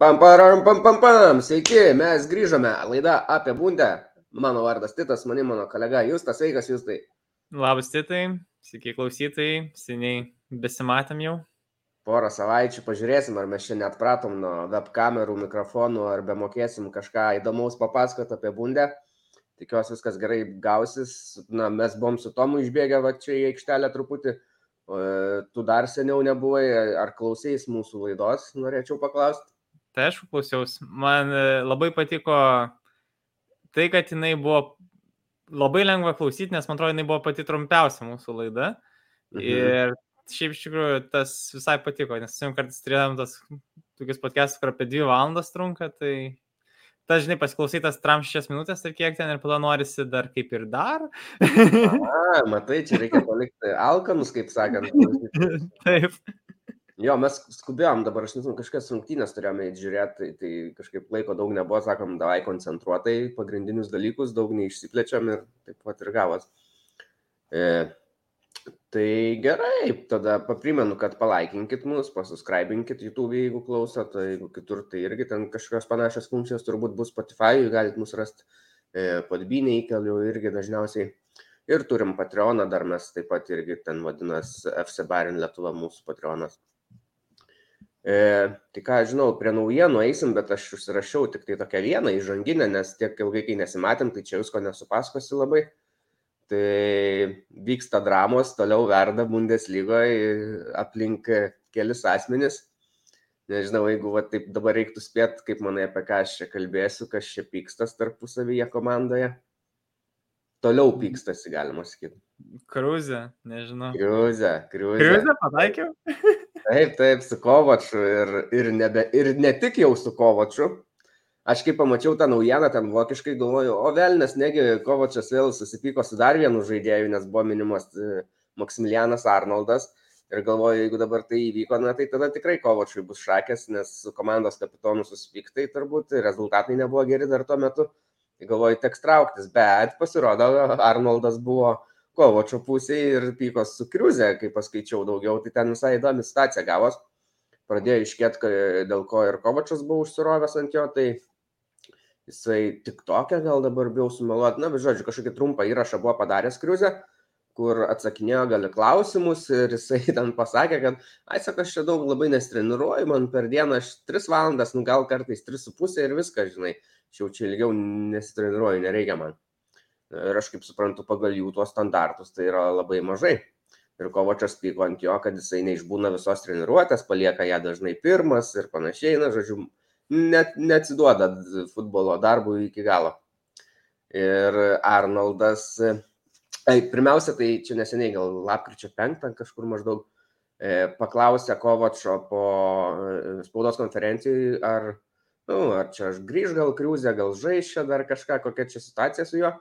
Pam, param, pam, pam, pam. Sveiki, mes grįžome. Laida apie bundę. Mano vardas Titas, mani mano kolega Justas. Sveikas, Justai. Labas, Titai. Sveiki, klausytojai. Seniai besimatėm jau. Porą savaičių pažiūrėsim, ar mes šiandien atpratom nuo web kamerų, mikrofonų, ar be mokėsim kažką įdomaus papasakoti apie bundę. Tikiuosi viskas gerai gausis. Na, mes buvom su Tomu išbėgę va čia į aikštelę truputį. Tu dar seniau nebuvai, ar klausėjai mūsų laidos, norėčiau paklausti. Tai aišku, klausiausi. Man e, labai patiko tai, kad jinai buvo labai lengva klausyti, nes man atrodo, jinai buvo pati trumpiausia mūsų laida. Mhm. Ir šiaip iš tikrųjų tas visai patiko, nes jau kartais turėjom tas tokius podcastus, kur apie dvi valandas trunka, tai tas, žinai, pasiklausytas tram šešias minutės ir kiek ten ir pada norisi dar kaip ir dar. A, matai, čia reikia palikti alkanus, kaip sakant. Taip. Jo, mes skubėjom dabar, aš nežinau, kažkas rungtynės turėjome įžiūrėti, tai, tai kažkaip laiko daug nebuvo, sakom, davai koncentruotai pagrindinius dalykus, daug neišsiplečiam ir taip pat ir gavas. E, tai gerai, tada paprimenu, kad palaikinkit mus, pasuscribinkit YouTube, jeigu klausot, tai jeigu kitur, tai irgi ten kažkokios panašios funkcijos turbūt bus Spotify, galit mus rasti e, podbinį įkeliu irgi dažniausiai. Ir turim Patreoną, dar mes taip pat irgi ten vadinasi FC Barin Lietuva mūsų Patreonas. E, tai ką, žinau, prie naujienų eisim, bet aš užsirašiau tik tai tokią vieną įžanginę, nes tiek ilgai, kai nesimatėm, tai čia visko nesupasakosi labai. Tai vyksta dramos, toliau verda Bundeslygoje aplink kelis asmenis. Nežinau, jeigu va, taip dabar reiktų spėti, kaip manai apie ką aš čia kalbėsiu, kas čia pykstas tarpusavyje komandoje. Toliau pykstasi, galima sakyti. Krūzė, nežinau. Kriuzė, kriuzė. Kriuzė pataikiau? Taip, taip, su Kovaču ir, ir, nebe, ir ne tik jau su Kovaču. Aš kai pamačiau tą naujieną, ten vokiškai galvoju, o velnės, negi Kovačas vėl susipyko su dar vienu žaidėju, nes buvo minimas e, Maksimilianas Arnoldas. Ir galvoju, jeigu dabar tai įvyko, na tai tada tikrai Kovačiui bus šakės, nes su komandos kapitonu susipyktai turbūt rezultatai nebuvo geri dar tuo metu. Tai galvoju, teks trauktis, bet pasirodo, Arnoldas buvo Kovačio pusėje ir pykos su Kriuze, kai paskaičiau daugiau, tai ten visai įdomi situacija gavos. Pradėjo iškėti, dėl ko ir Kovačas buvo užsirovęs ant jo, tai jisai tik tokia gal dabar bijau sumeluoti, na, bet žodžiu, kažkokį trumpą įrašą buvo padaręs Kriuze, kur atsakinėjo gali klausimus ir jisai ten pasakė, kad, ai, sako, aš čia daug labai nestreniruoju, man per dieną aš 3 valandas, nu gal kartais 3,5 ir viską, žinai, aš jau čia ilgiau nesitreniruoju, nereikia man. Ir aš kaip suprantu, pagal jų tuos standartus tai yra labai mažai. Ir Kovačas pyko ant jo, kad jisai neišbūna visos treniruotės, palieka ją dažnai pirmas ir panašiai, na, žodžiu, net neatsiduoda futbolo darbui iki galo. Ir Arnoldas, ai, pirmiausia, tai čia neseniai, gal lapkričio 5 kažkur maždaug, e, paklausė Kovačio po e, spaudos konferencijai, ar, nu, ar čia aš grįž gal kriuzę, gal čia dar kažką, kokia čia situacija su juo.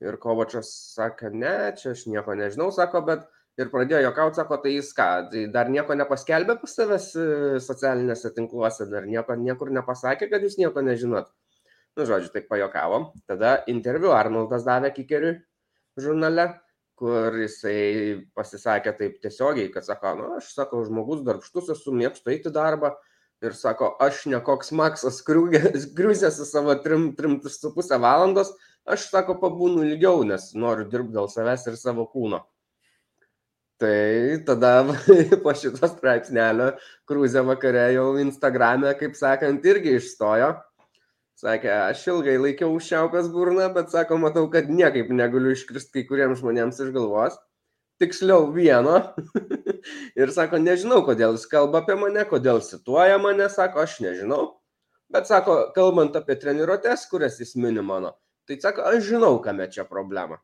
Ir Kovačas sakė, ne, čia aš nieko nežinau, sako, bet ir pradėjo jokauti, sako, tai jis ką, tai dar nieko nepaskelbė pas savęs e, socialiniuose tinkluose, dar nieko, niekur nepasakė, kad jūs nieko nežinot. Nu, žodžiu, taip pajokavo. Tada interviu Arnoldas davė kikeriui žurnale, kur jisai pasisakė taip tiesiogiai, kad sako, nu, aš sako, žmogus darbštus esu, mėgstu eiti darbą. Ir sako, aš ne koks Maksas Kriuzė su savo 3,5 valandos, Aš, sako, pabūnu ilgiau, nes noriu dirbti dėl savęs ir savo kūno. Tai tada po šito straipsnelio Krūzė vakare jau Instagram'e, kaip sakant, irgi išstojo. Sakė, aš ilgai laikiau užšiaupęs burną, bet sako, matau, kad niekaip negaliu iškristi kai kuriems žmonėms iš galvos. Tiksliau vieno. ir sako, nežinau, kodėl jis kalba apie mane, kodėl cituoja mane, sako, aš nežinau. Bet sako, kalbant apie treniruotės, kurias jis mini mano, Tai sako, aš žinau, kame čia problema.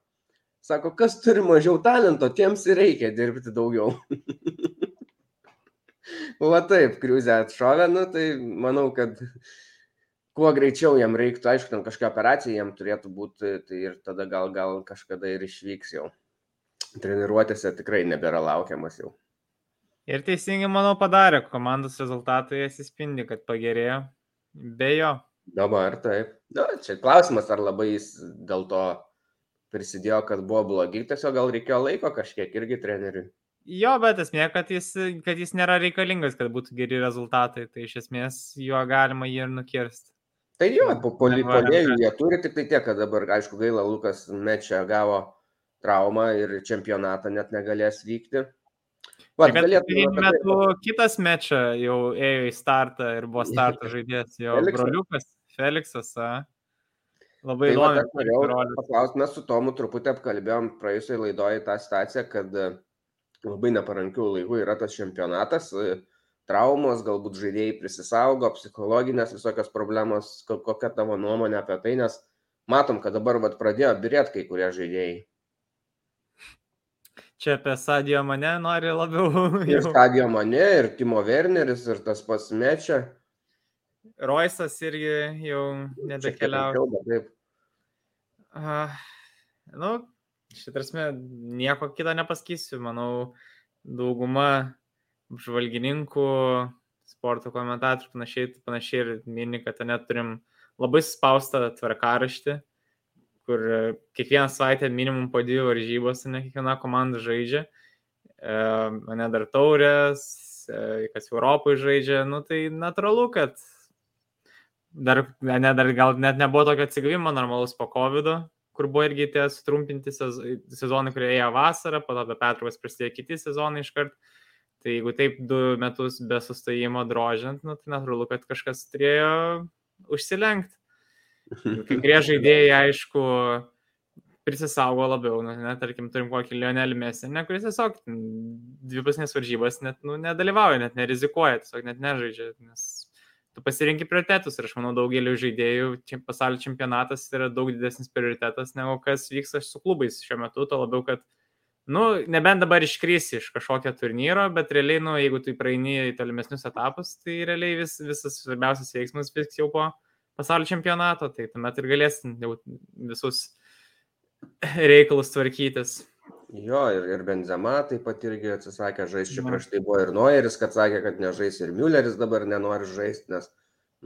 Sako, kas turi mažiau talento, tiems ir reikia dirbti daugiau. Va taip, kriuzė atšovė, nu, tai manau, kad kuo greičiau jam reiktų, aišku, ten kažkokia operacija jam turėtų būti, tai ir tada gal, gal kažkada ir išvyks jau. Treniruotėse tikrai nebėra laukiamas jau. Ir teisingai, manau, padarė, komandos rezultatai atsispindi, kad pagerėjo. Be jo. Dabar taip. Na, čia klausimas, ar labai jis dėl to prisidėjo, kad buvo blogi, tiesiog gal reikėjo laiko kažkiek irgi treneriui. Jo, bet esmė, kad jis, kad jis nėra reikalingas, kad būtų geri rezultatai, tai iš esmės juo galima jį ir nukirsti. Tai jo, po polėjų jie turi tik tai tiek, kad dabar, aišku, gaila, Lukas Mečia gavo traumą ir čempionatą net negalės vykti. Va, galėtų. metu kitas mečia jau ėjo į startą ir buvo starto žaidėjas, jo broliukas Feliksas. A. Labai tai įdomu. Norėjau paklausti, mes su Tomu truputį apkalbėjom praėjusioje laidoje tą situaciją, kad labai neparankių laikų yra tas čempionatas traumos, galbūt žaidėjai prisisaugo, psichologinės visokios problemos, kokia tavo nuomonė apie tai, nes matom, kad dabar vat, pradėjo birėti kai kurie žaidėjai. Čia apie Sadio mane nori labiau. Ir Sadio mane, ir Timo Werneris, ir tas pats Mečia. Roisas irgi jau nebekeliauja. Taip. Uh, nu, šitasme, nieko kito nepasakysiu. Manau, dauguma apžvalgininkų, sporto komentatorių panašiai, panašiai ir mini, kad net turim labai spaustą tvarkaraštį, kur kiekvieną savaitę minimum po dvi varžybos, ne kiekviena komanda žaidžia, e, ne dar taurės, e, kas Europoje žaidžia, nu tai natūralu, kad dar, ne, dar gal net nebuvo tokio atsigavimo normalus po COVID, kur buvo irgi tie sutrumpinti sezonai, kurie ėjo vasarą, po to be pertraukos prasidėjo kiti sezonai iškart. Tai jeigu taip du metus be sustojimo drožiant, nu, tai natūralu, kad kažkas turėjo užsilenkti. Kai kurie žaidėjai, aišku, prisisaugo labiau, nu, net, tarkim, turim kokį Lionelį Mesį, ne, kuris tiesiog dvipasinės varžybas net nu, nedalyvauja, net nerizikuoja, tiesiog net nežaidžia, nes tu pasirinki prioritetus ir aš manau daugeliu žaidėjų pasaulio čempionatas yra daug didesnis prioritetas negu kas vyksta su klubais šiuo metu, to labiau, kad Nu, nebent dabar iškrysi iš kažkokio turnyro, bet realiai, nu, jeigu tu praeini į tolimesnius etapus, tai realiai vis, visas svarbiausias veiksmas vyks jau po pasaulio čempionato, tai tuomet ir galėsim jau visus reikalus tvarkytis. Jo, ir, ir Benzema taip pat irgi atsisakė žaisti, čia prieš tai buvo ir Noeris, kad sakė, kad nežais ir Mülleris dabar nenori žaisti, nes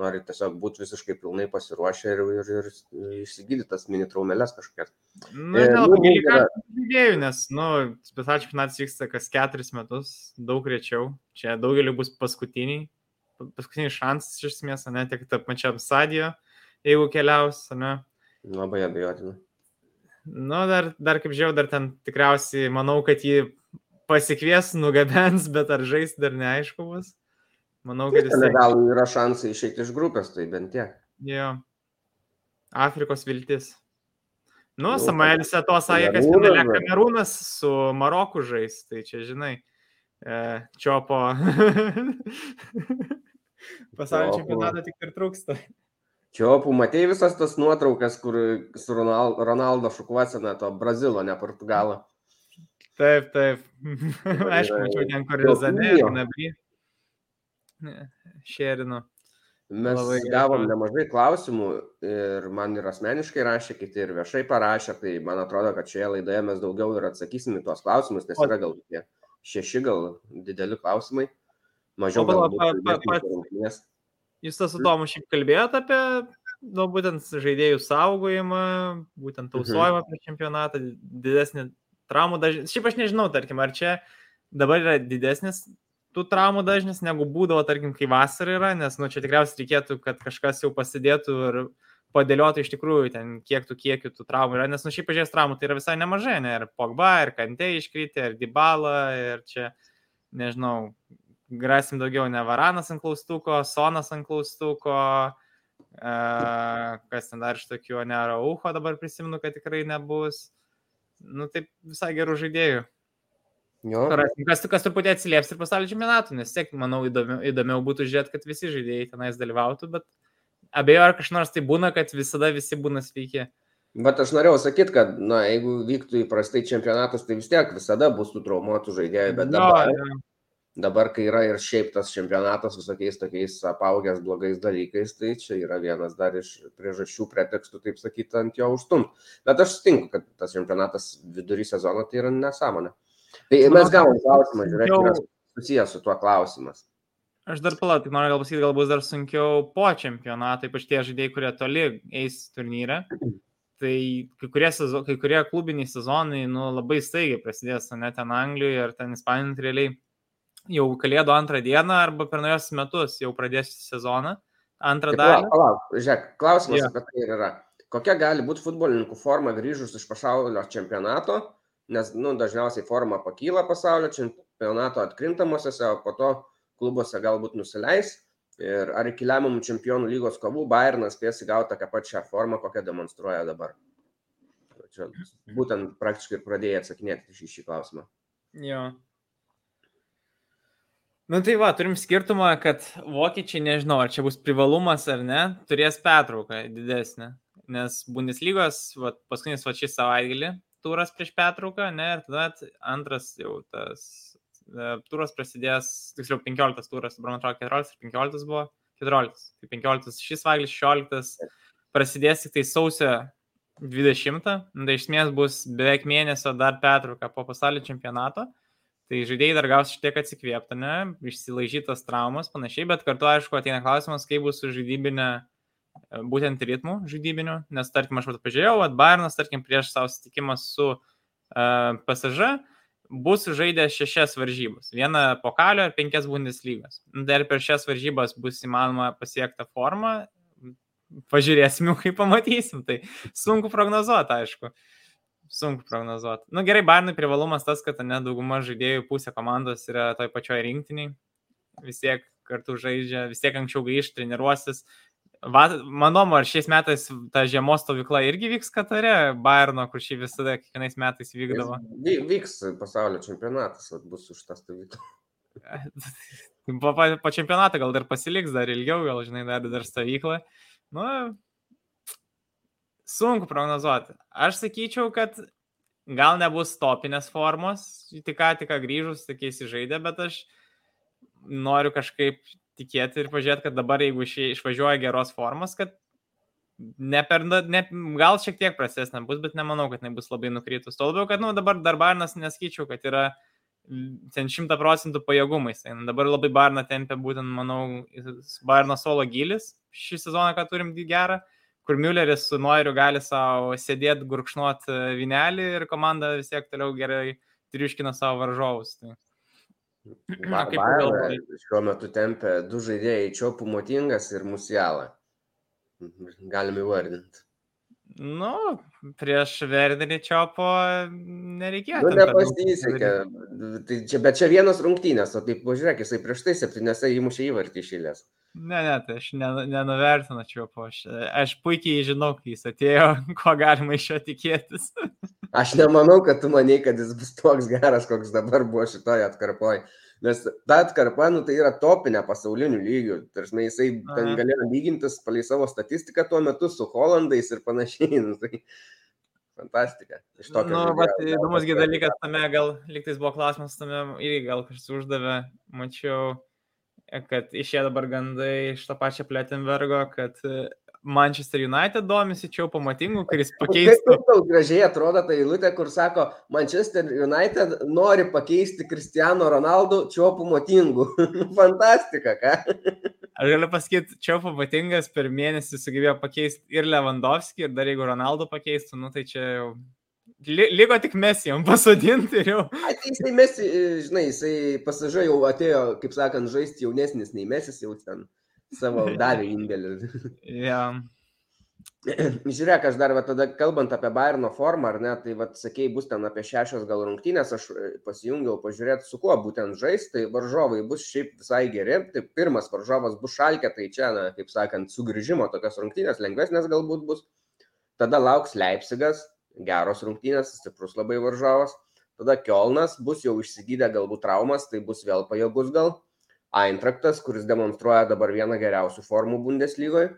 nori tiesiog būti visiškai pilnai pasiruošę ir, ir, ir išsigydyti tas mini traumelės kažkokias. Na, e, nelabai nu, yra... idėjų, nes, nu, specialiai čempionatas vyksta kas keturis metus, daug rečiau. Čia daugeliu bus paskutiniai, paskutiniai šansas iš esmės, ne tik tą pačiam stadiją, jeigu keliaus, ne. Labai abejotina. Nu, dar, dar kaip žiau, dar ten tikriausiai manau, kad jį pasikvies, nugabens, bet ar žais dar neaišku bus. Manau, kad jis. Senegalui yra šansai išeiti iš grupės, tai bent tiek. Jo. Afrikos viltis. Nu, nu Samuelis to sakė, kad finale Kamerūnas su Maroku žais, tai čia žinai, e, čiopo pasaulio čempionatą tik ir trūksta. Čiopų, matei visas tas nuotraukas, kur su Ronaldo, Ronaldo šukuosena to Brazilo, ne Portugalo. Taip, taip. Aišku, mačiau ten, kur Rezanė, Nabry šerinu. Mes Labai gavom nemažai klausimų ir man ir asmeniškai rašė, kiti ir viešai parašė, tai man atrodo, kad šioje laidoje mes daugiau ir atsakysim į tuos klausimus, nes yra gal tie šeši gal dideli klausimai, mažiau gal rungtynės. Jūs tas su Tomu šiaip kalbėjote apie, nu, būtent žaidėjų saugojimą, būtent mhm. tausojimą mhm. prieš čempionatą, didesnį traumų dažnį. Šiaip aš nežinau, tarkim, ar čia dabar yra didesnis tų traumų dažnis negu būdavo, tarkim, kai vasara yra, nes, nu, čia tikriausiai reikėtų, kad kažkas jau pasidėtų ir padėliotų iš tikrųjų ten, kiek tų kiekių tų traumų yra, nes, nu, šiaip pažiūrės traumų tai yra visai nemažai, ne, ir Pogba, ir Kantė iškritė, ir Dybala, ir čia, nežinau, grasim daugiau, ne Varanas ant klaustuko, Sonas ant klaustuko, uh, kas ten dar iš tokių, ne Raucho dabar prisimenu, kad tikrai nebus, nu, taip visai gerų žaidėjų. Rasim, kas, kas truputį atsilieps ir pasaulio čempionatų, nes tiek, manau, įdomiau, įdomiau būtų žiūrėti, kad visi žaidėjai tenais dalyvautų, bet abejo, ar kažkas nors tai būna, kad visada visi būna sveiki. Bet aš norėjau sakyti, kad, na, jeigu vyktų įprastai čempionatas, tai vis tiek visada bus tų traumuotų žaidėjų, bet dabar, jo, jo. Dabar, kai yra ir šiaip tas čempionatas visokiais tokiais apaugęs blogais dalykais, tai čia yra vienas dar iš priežasčių, pretekstų, taip sakyti, ant jo užstumt. Bet aš sutinku, kad tas čempionatas vidury sezono tai yra nesąmonė. Tai mes gavom klausimą, žiūrėk, yra susijęs su tuo klausimas. Aš dar palauk, noriu gal pasakyti, gal bus dar sunkiau po čempionato, ypač tie žaidėjai, kurie toli eis turnyrę. Tai kai kurie, sezo, kai kurie klubiniai sezonai nu, labai staigiai prasidės, ne ten Anglijoje ar ten Ispanijoje realiai jau kalėdų antrą dieną arba per naujos metus jau pradės sezoną. Antrą dalį. Palauk, žiūrėk, klausimas ja. apie tai yra. Kokia gali būti futbolininkų forma grįžus iš pasaulio čempionato, nes nu, dažniausiai forma pakyla pasaulio čempionato atkrintamosiose, o po to klubuose galbūt nusileis. Ir ar iki lemiamų čempionų lygos kovų Bayernas spės įgauti tokią pačią formą, kokią demonstruoja dabar. Čia būtent praktiškai ir pradėjai atsakinėti šį, šį klausimą. Jo. Nu tai va, turim skirtumą, kad vokiečiai, nežinau, ar čia bus privalumas ar ne, turės pertrauką didesnę. Nes Bundeslygos, va, paskutinis va šį savaitgalį, turas prieš pertrauką, ne, ir tada antras jau tas E, turas prasidės, tiksliau 15 turas, man atrodo 14 ir 15 buvo, 14, tai 15 šis vaglis, 16 prasidės tik tai sausio 20, tai iš esmės bus beveik mėnesio dar pertrauka po pasaulio čempionato, tai žaidėjai dar gaus šiek tiek atsikvėpti, ne, išsilaižytas traumas, panašiai, bet kartu aišku ateina klausimas, kaip bus su žaidybinė e, būtent ritmų žaidybiniu, nes tarkim aš pažiūrėjau, at Bayernas, tarkim, prieš savo susitikimą su uh, e, PSG, bus žaidęs šešias varžybas. Vieną pokalio ir penkias Bundeslygas. Dar per šias varžybas bus įmanoma pasiekti formą. Pažiūrėsim, kaip pamatysim. Tai sunku prognozuoti, aišku. Sunku prognozuoti. Na nu, gerai, Barnui privalumas tas, kad ne dauguma žaidėjų pusė komandos yra toj pačioj rinktiniai. Vis tiek kartu žaidžia, vis tiek anksčiau grįžti, treniruosis. Manom, ar šiais metais ta žiemos stovykla irgi vyks Katare, Bayerno, kur šį visada kiekvienais metais vykdavo? Vyks pasaulio čempionatas, bus už tą stovyklą. po, po, po čempionatą gal dar pasiliks, dar ilgiau, gal žinai, dar, dar stovyklą. Nu, sunku prognozuoti. Aš sakyčiau, kad gal nebus topinės formos, tik ką, tik grįžus, tik įsižaidė, bet aš noriu kažkaip tikėti ir pažiūrėti, kad dabar jeigu išvažiuoja geros formos, kad ne per, ne, gal šiek tiek prastesnė bus, bet nemanau, kad nebus labai nukritus. Tuo labiau, kad nu, dabar dar Barnas neskaičiau, kad yra ten šimta procentų pajėgumais. Tai dabar labai Barna tempia būtent, manau, Barno solo gilis šį sezoną, ką turim gerą, kur Mülleris su Noiriu gali savo sėdėti, gurkšnuot vinelį ir komanda vis tiek toliau gerai triuškina savo varžovus. Tai. Va, Bayern šiuo metu tempia du žaidėjai Čiopų Motingas ir Musialą. Galime įvardinti. Nu, prieš Verderį Čiopo nereikėjo. Nu, nepasisekė. Tai čia, bet čia vienas rungtynės, o taip pažiūrėk, jisai prieš tai septynėse įmušė įvartį išėlės. Ne, ne, tai aš nenuvertinu Čiopo. Aš, aš puikiai žinau, kai jis atėjo, ko galima iš jo tikėtis. Aš nemanau, kad tu maniai, kad jis bus toks geras, koks dabar buvo šitoje atkarpoje. Nes ta atkarpa, nu, tai yra topinė pasaulinių lygių. Tarsi jisai ten galėjo lygintis palei savo statistiką tuo metu su Holandais ir panašiai. Nu, tai fantastika. Iš to, nu, bet įdomusgi dalykas tame, gal liktais buvo klausimas tame, irgi gal kažkas uždavė, mačiau, kad išėjo dabar gandai iš to pačio Pletenbergo, kad Manchester United domisi čia jau pamatingų, kuris pakeistų. Kaip tau gražiai atrodo ta eilutė, kur sako, Manchester United nori pakeisti Cristiano Ronaldo čia pamatingų. Fantastika, ką? Aš galiu pasakyti, čia pamatingas per mėnesį sugebėjo pakeisti ir Lewandowski, ir dar jeigu Ronaldo pakeistų, nu tai čia jau Liko tik mes jam pasodinti ir jau. Tai jisai mes, žinai, jisai pasažai jau atėjo, kaip sakant, žaisti jaunesnis nei mesis jau ten savo davė indėlį. yeah. Žiūrėk, aš dar va, tada kalbant apie Bayerno formą, ar ne, tai va, sakėjai, bus ten apie šešios gal rungtynės, aš e, pasijungiau pažiūrėti, su kuo būtent žais, tai varžovai bus šiaip visai geri. Tai pirmas varžovas bus šalkė, tai čia, na, kaip sakant, sugrįžimo tokios rungtynės, lengvesnės galbūt bus. Tada lauks Leipzigas, geros rungtynės, stiprus labai varžovas. Tada Kielnas bus jau išsigydę galbūt traumas, tai bus vėl pajėgus gal. Eintraktas, kuris demonstruoja dabar vieną geriausių formų Bundeslygoje.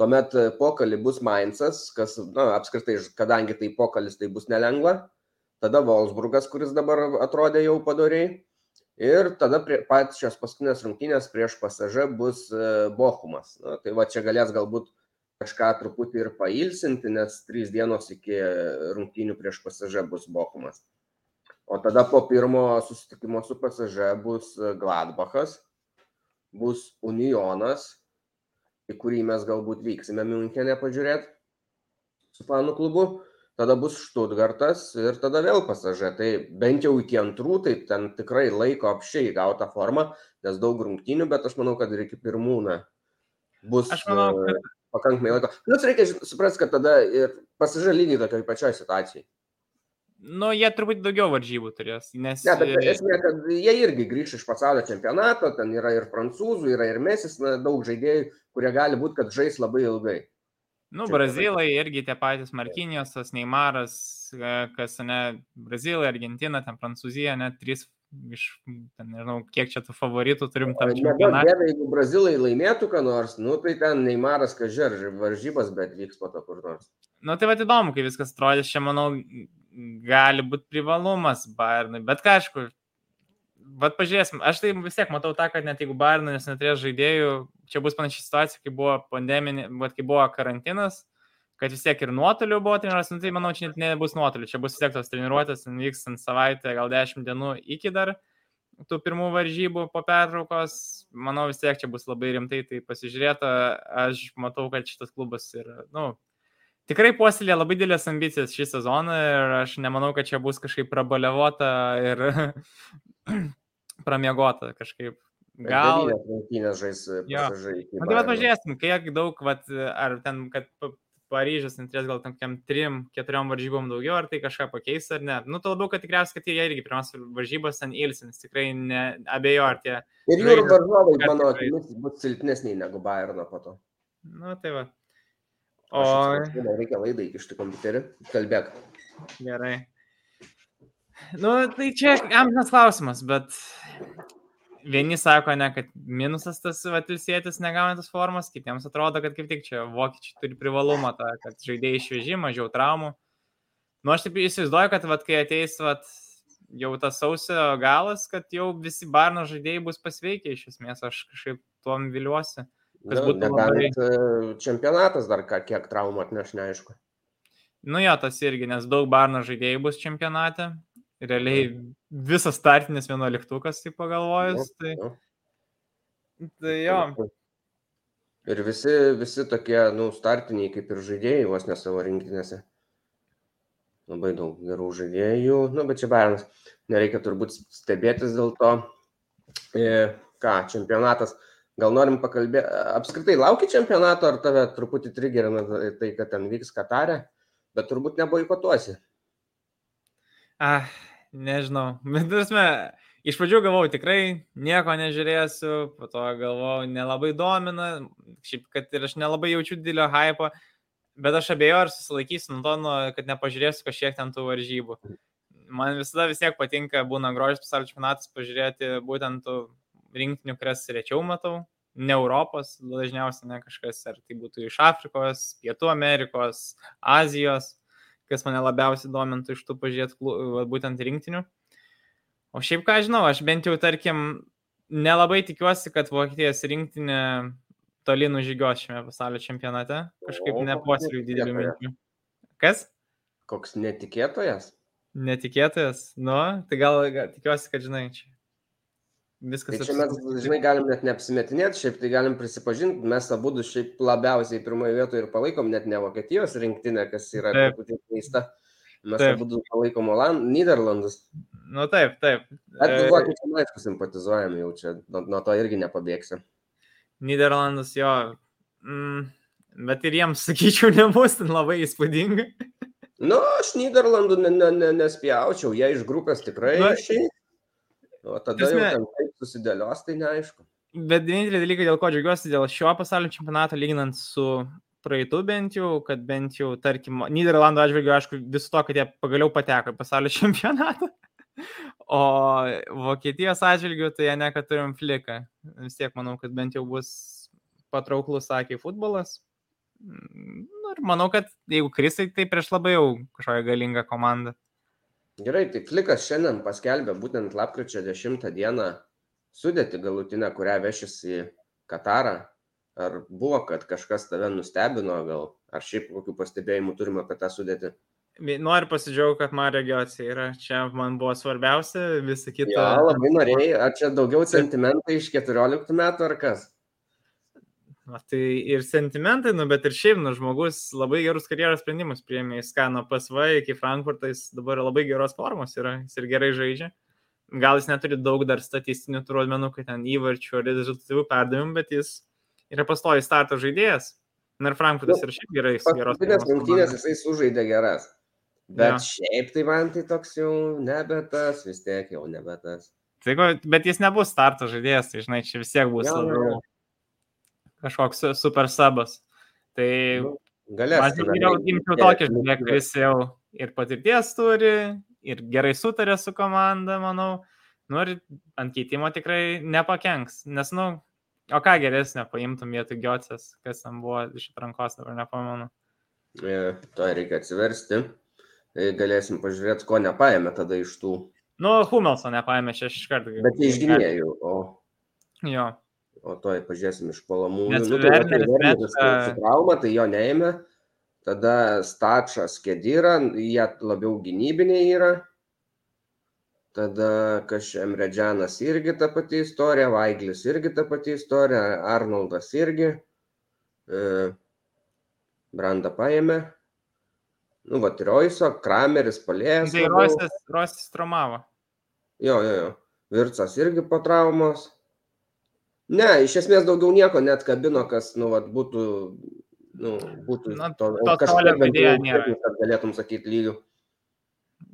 Tuomet e, pokalį bus Mainzas, kas, na, apskritai, kadangi tai pokalis, tai bus nelengva. Tada Wolfsburgas, kuris dabar atrodė jau padoriai. Ir tada pačios paskutinės rungtynės prieš pasažą bus e, Bochumas. Na, tai va čia galės galbūt kažką truputį ir pailsinti, nes trys dienos iki rungtynių prieš pasažą bus Bochumas. O tada po pirmo susitikimo su PSG bus e, Gladbachas, bus Unionas, į kurį mes galbūt vyksime Münchenė pažiūrėti. su fanų klubu, tada bus Štutgartas ir tada vėl pasažė. Tai bent jau iki antrų, tai ten tikrai laiko apšiai gauta forma, nes daug rungtynių, bet aš manau, kad ir iki pirmūną bus Aš manau, e, kad pakankamai laiko. Plus reikia suprasti, kad tada ir pasažė lygiai tokiai pačioj situacijai. Nu, jie turbūt daugiau varžybų turės, nes... Ne, bet esmė, kad jie irgi grįš iš pasaulio čempionato, ten yra ir prancūzų, yra ir mesis, na, daug žaidėjų, kurie gali būti, kad žais labai ilgai. Nu, Čia brazilai irgi tie patys Markinijosas, Neimaras, e, kas ne, Brazilai, Argentina, ten Prancūzija, net trys iš, ten, nežinau, kiek čia tų favoritų turim tam dieve, jeigu brazilai laimėtų ką nors, nu tai ten Neimaras kažer varžybas, bet vyks po to kur nors. Nu, tai va įdomu, kaip viskas atrodys, čia, manau, gali būti privalumas Bayernui, bet ką, aišku, Vat pažiūrėsim, aš tai vis tiek matau tą, kad net jeigu Bayernas neturės žaidėjų, čia bus panaši situacija, kai buvo pandeminė, bet kai buvo karantinas, kad vis tiek ir nuotoliu buvo treniruotas, nu, tai manau, čia net nebus nuotoliu, čia bus vis tiek tos treniruotės, vyks ant savaitę, gal 10 dienų iki dar tų pirmų varžybų po pertraukos, manau, vis tiek čia bus labai rimtai tai pasižiūrėta, aš matau, kad šitas klubas ir, nu, tikrai puoselė labai didelės ambicijas šį sezoną ir aš nemanau, kad čia bus kažkaip prabaliavota ir pramiegota kažkaip. Gal. Rungtynės žais iki. Na, tai Bayerno. pažiūrėsim, kiek daug, vat, ar ten, kad Pa- Paryžius neturės gal tam kokiam trim, keturiom varžybom daugiau, ar tai kažką pakeis ar ne. Nu, to labiau, kad tikriausiai, kad jie irgi pirmiausia varžybos ten ilsins, tikrai ne, abejo, ar tie. Ir jų varžovai, mano akimis, bus silpnesniai negu Bayerno po to. Nu, tai va. O... O, Reikia laidą įkišti kompiuterį. Kalbėk. gerai. Nu, tai čia amžinas klausimas, bet vieni sako, ne, kad minusas tas Vatilsėtis negauna tos formos, kitiems atrodo, kad kaip tik čia vokiečiai turi privalumą, tą, kad žaidėjai švieži, mažiau traumų. Nu, aš taip įsivaizduoju, kad vat, kai ateis vat, jau tas sausio galas, kad jau visi Barno žaidėjai bus pasveikę iš esmės, aš kažkaip tuom viliuosi. Kas Nu, būtų e, čempionatas dar ką, kiek traumų atneš, neaišku. Nu jo, tas irgi, nes daug Barno žaidėjų bus čempionate. Realiai visas startinis vienuoliktukas, tai pagalvojus. Tai, Nu, tai jo, Ir visi, visi tokie, nu, startiniai kaip ir žaidėjai, vos ne savo rinktinėse. Labai daug gerų žaidėjų, nu, bet čia Bayernas. Nereikia turbūt stebėtis dėl to. E, ką, čempionatas. Gal norim pakalbėti, apskritai lauki čempionato, ar tave truputį trigerina tai, kad ten vyks Katarė, bet turbūt neboikotuosi. ah, nežinau. Bet, prasme, iš pradžių galvojau, tikrai nieko nežiūrėsiu, po to galvojau, nelabai domina, šiaip, kad ir aš nelabai jaučiu didelio hypo, bet aš abejoju, ar susilaikysiu nuo to, nu, kad nepažiūrėsiu kažkiek ten tų varžybų. Man visada vis tiek patinka, būna grožis pasaulio čempionatas, pažiūrėti būtent tų rinktinių, kurias rečiau matau, ne Europos, dažniausiai ne kažkas, ar tai būtų iš Afrikos, Pietų Amerikos, Azijos, kas mane labiausiai domintų iš tų va, būtent rinktinių. O šiaip ką žinau, aš bent jau, tarkim, nelabai tikiuosi, kad Vokietijos rinktinė toli nužygios šiame pasaulio čempionate. Kažkaip O, nepuoseliu didelių minčių. Kas? Koks netikėtojas. Netikėtas? Nu, tai gal, gal tikiuosi, kad žinai, čia. Viskas Tai čia mes, žinai, galim net neapsimetinėti, šiaip tai galim prisipažinti, mes abu du šiaip labiausiai pirmoje vietoje ir palaikom net ne Vokietijos rinktinę, kas yra truputį keista. Mes abu du palaikom Oland, Niderlandus. Nu taip, taip. Bet E, vokiečiam aišku simpatizuojam jau čia, nuo, nuo to irgi nepabėgsi. Niderlandus jo. Mm, bet ir jiems, sakyčiau, nebus ten labai įspūdinga. Nu, aš Niderlandų ne, ne, ne, nespjaučiau, jie iš grupės tikrai Na, išėjai. O tada jau prasme- ten kaip susidėlios, tai neaišku. Bet vienintelį dalyką, dėl ko džiaugiuosi, dėl šio pasaulio čempionato lyginant su praeitų bent jau, kad bent jau, tarkim, Niderlandų atžvilgiu, aišku, visu to, kad jie pagaliau pateko į pasaulio čempionatą. O Vokietijos atžvilgiu, tai jie ne, kad turim fliką. Vis tiek manau, kad bent jau bus patrauklus, sakė, futbolas. Mm, Nu, ir manau, kad jeigu krisai, tai prieš labai jau kažkokią galingą komandą. Gerai, tai Flikas šiandien paskelbė būtent lapkričio 10 dieną sudėti galutinę, kurią vešis į Katarą. Ar buvo, kad kažkas tave nustebino, gal, ar šiaip kokių pastebėjimų turime apie tą sudėtį? Noriu pasidžiaugti, kad Mario Giocija yra. Čia man buvo svarbiausia, visa kita. Jo, labai norėjai, ar čia daugiau sentimentai iš 14 metų ar kas? Tai ir sentimentai, nu, bet ir šiaip, nu, žmogus labai gerus karjeros sprendimus priėmė. Jis ką nuo PSV iki Frankfurto, jis dabar labai geros formos yra, jis ir gerai žaidžia. Gal jis neturi daug dar statistinių rodmenų, kad ten įvarčių ar rezultatyvių perdavimų, bet jis yra pastovi starto žaidėjas. Na ir Frankfurtas yra šiaip gerai. Paskutinės rungtynės jisai sužaidė geras. Bet ja. šiaip tai man tai toks jau nebe tas, vis tiek jau nebe tas. Tai, bet jis nebus starto žaidėjas, tai žinai, čia vis tiek bus ja, labiau. Ja kažkoks super sabas. Tai nu, galės. Aš geriau imčiau tokį žaidėją, kuris jau ir patirties turi, ir gerai sutarė su komanda, manau. Nu, ir ant keitimo tikrai nepakenks. Nes, nu, o ką geresnio paimtum vietoj Giocės, kas tam buvo iš atrankos, dabar nepamenu. E, to reikia atsiversti. E, galėsim pažiūrėti, ko nepaėmė tada iš tų. Nu, Humelso nepaėmė šeš kartų. Bet iš gynėjų, o. Jo. O to pažiūrėsim iš palamų. Nu, tai Werneris met... su trauma, tai jo neėmė. Tada Stačas Kedira, jie labiau gynybiniai yra. Tada Kažemredžianas irgi ta pati istorija, Vaiglis irgi ta pati istorija, Arnoldas irgi. E, Branda paėmė. Nu, va, Roiso, Krameris palėjęs. Tai Roisas, Roisas traumavo. Jo, jo, jo. Vircas irgi po traumos. Ne, iš esmės daugiau nieko net kabino, kas, nu, vat, būtų, nu, būtų Na, to, to bent jau, kad galėtum sakyti lygių.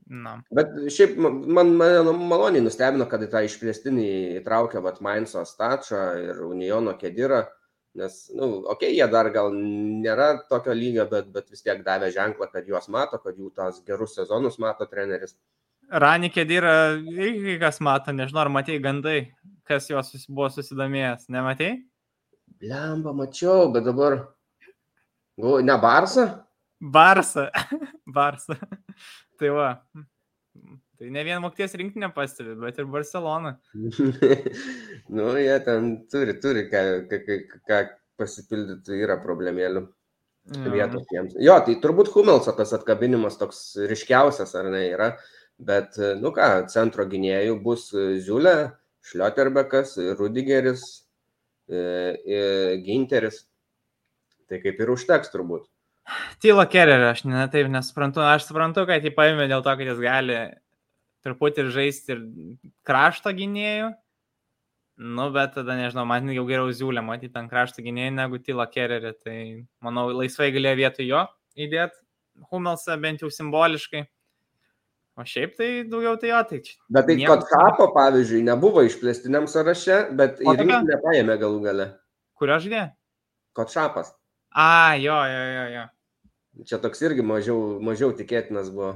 Na. Bet šiaip man, man maloniai nustebino, kad į tą išplėstinį įtraukė vat Mainzo Stačą ir Uniono Kedirą, nes, na, nu, okei, okay, jie dar gal nėra tokio lygio, bet, bet vis tiek davė ženklą, kad juos mato, kad jų tas gerus sezonus mato treneris. Rani Kedirą, kas mato, nežinau, ar matėjai gandai, kas juos buvo susidomėjęs, nematėjai? Lemba, mačiau, bet dabar. Galvoju, ne Barsa? Barsa. Barsa. tai va. Tai ne vien Mokties rinktinė pastebi, bet ir Barcelona. nu, jie ten turi, turi ką, ką, ką pasipildyti, yra problemėlių. Mm. Vietos jiems. Jo, tai turbūt Humelso tas atkabinimas toks ryškiausias, ar ne, yra. Bet, nu ką, centro gynėjų bus Ziulė, Šlioterbekas, Rudigeris, e, e, Ginteris. Tai kaip ir užteks turbūt. Tylo Kererį, aš ne taip nesuprantu. Aš suprantu, kad jį paėmė dėl to, kad jis gali truputį ir žaisti ir krašto gynėjų. Nu, bet tada nežinau, man jau geriau ziūlė matyti ant krašto gynėjų negu Tylo Kererį. Tai manau, laisvai galėjo vietoj jo įdėti Humelsą bent jau simboliškai. O šiaip tai daugiau tai jo, čia. Bet tai nieko... Kotšapo, pavyzdžiui, nebuvo išplėstiniam sąraše, bet į rinkinį paėmė galų gale. Kurio žaidė? Kotšapas. A, jo, jo, jo, jo. Čia toks irgi mažiau, mažiau tikėtinas buvo.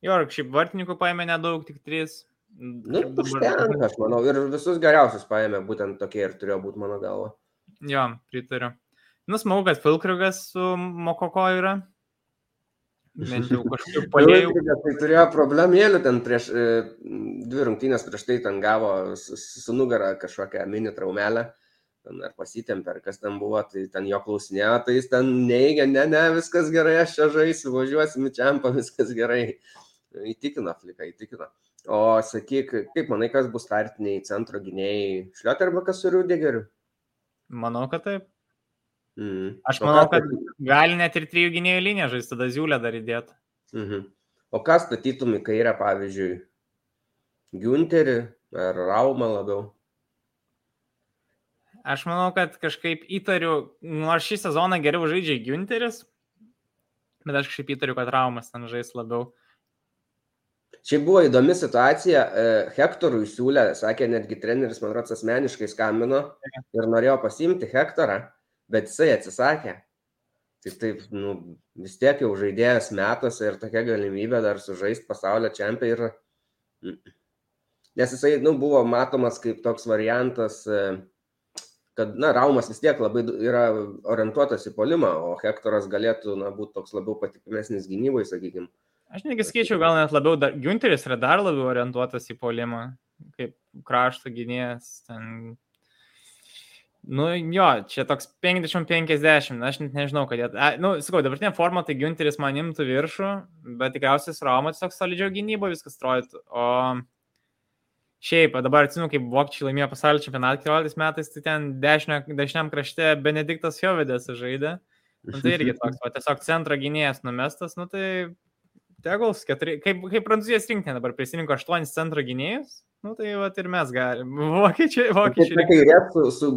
Jo, ir šiaip vartininkų paėmė nedaug, tik trys. Nu, užtenka, aš manau, ir visus geriausius paėmė, būtent tokie ir turėjo būti mano galva. Jo, pritariu. Nusmau, kad Filkrigas su Mokoko yra. Bent jau kažkaip palėjau. tai turėjo problemėlių ten prieš e, dvi rungtynės prieš tai ten gavo su, nugara kažkokią mini traumelę. Ten ar pasitempė, ar kas ten buvo, tai ten jo klausinėjo, tai jis ten neigia, ne, ne, viskas gerai, aš čia žaisiu, važiuosim į čempą, viskas gerai. Įtikino fliką, įtikino. O sakyk, kaip manai, kas bus startiniai centro gynėjai? Šlioterbakas su Rudegeriu? Manau, kad taip. Mm. Aš manau, kad gali net ir trijų gynėjų liniją žaisti, tada ziūlę dar įdėti. Mhm. O ką statytum į kairę, pavyzdžiui, Günterį ar Raumą labiau? Aš manau, kad kažkaip įtariu, nors šį sezoną geriau žaidžia Günteris, bet aš kažkaip įtariu, kad Raumas ten žais labiau. Čia buvo įdomi situacija, e, Hektorui siūlė, sakė netgi treneris, man rodos, asmeniškai skambino ir norėjo pasimti Hektorą bet jisai atsisakė. Tai taip, nu, vis tiek jau žaidėjas metuose ir tokia galimybė dar sužaisti pasaulio čempionį ir... Nes jisai, nu, buvo matomas kaip toks variantas, e, kad, na, Raumas vis tiek labai yra orientuotas į polimą, o Hektoras galėtų, na, būti toks labiau patikimesnis gynybai, sakykime. Aš negi skaičiau, gal net labiau, dar, Günteris yra dar labiau orientuotas į polimą, kaip krašto gynėjas, ten Nu jo, čia toks 50-50, aš net nežinau, kad jie, nu, sakau, dabartinė forma, tai Günteris man imtų viršų, bet tikriausiai su Raumas toks solidžiau gynybo viskas atrodytų, o Šiaip, dabar atsimenu, kaip vokiečiai laimėjo pasaulio čempionatą 14 metais, tai ten dešinio, dešiniam krašte Benediktas Jovedės žaidė. Nu, tai irgi toks, o tiesiog centro gynėjas numestas, nu tai tegals, keturi, kaip, kaip prancūzijos rinktinė dabar prisirinko aštuonis centro gynėjus, nu tai va ir mes galime. Vokiečiai, vokiečiai. Kai rėt su, su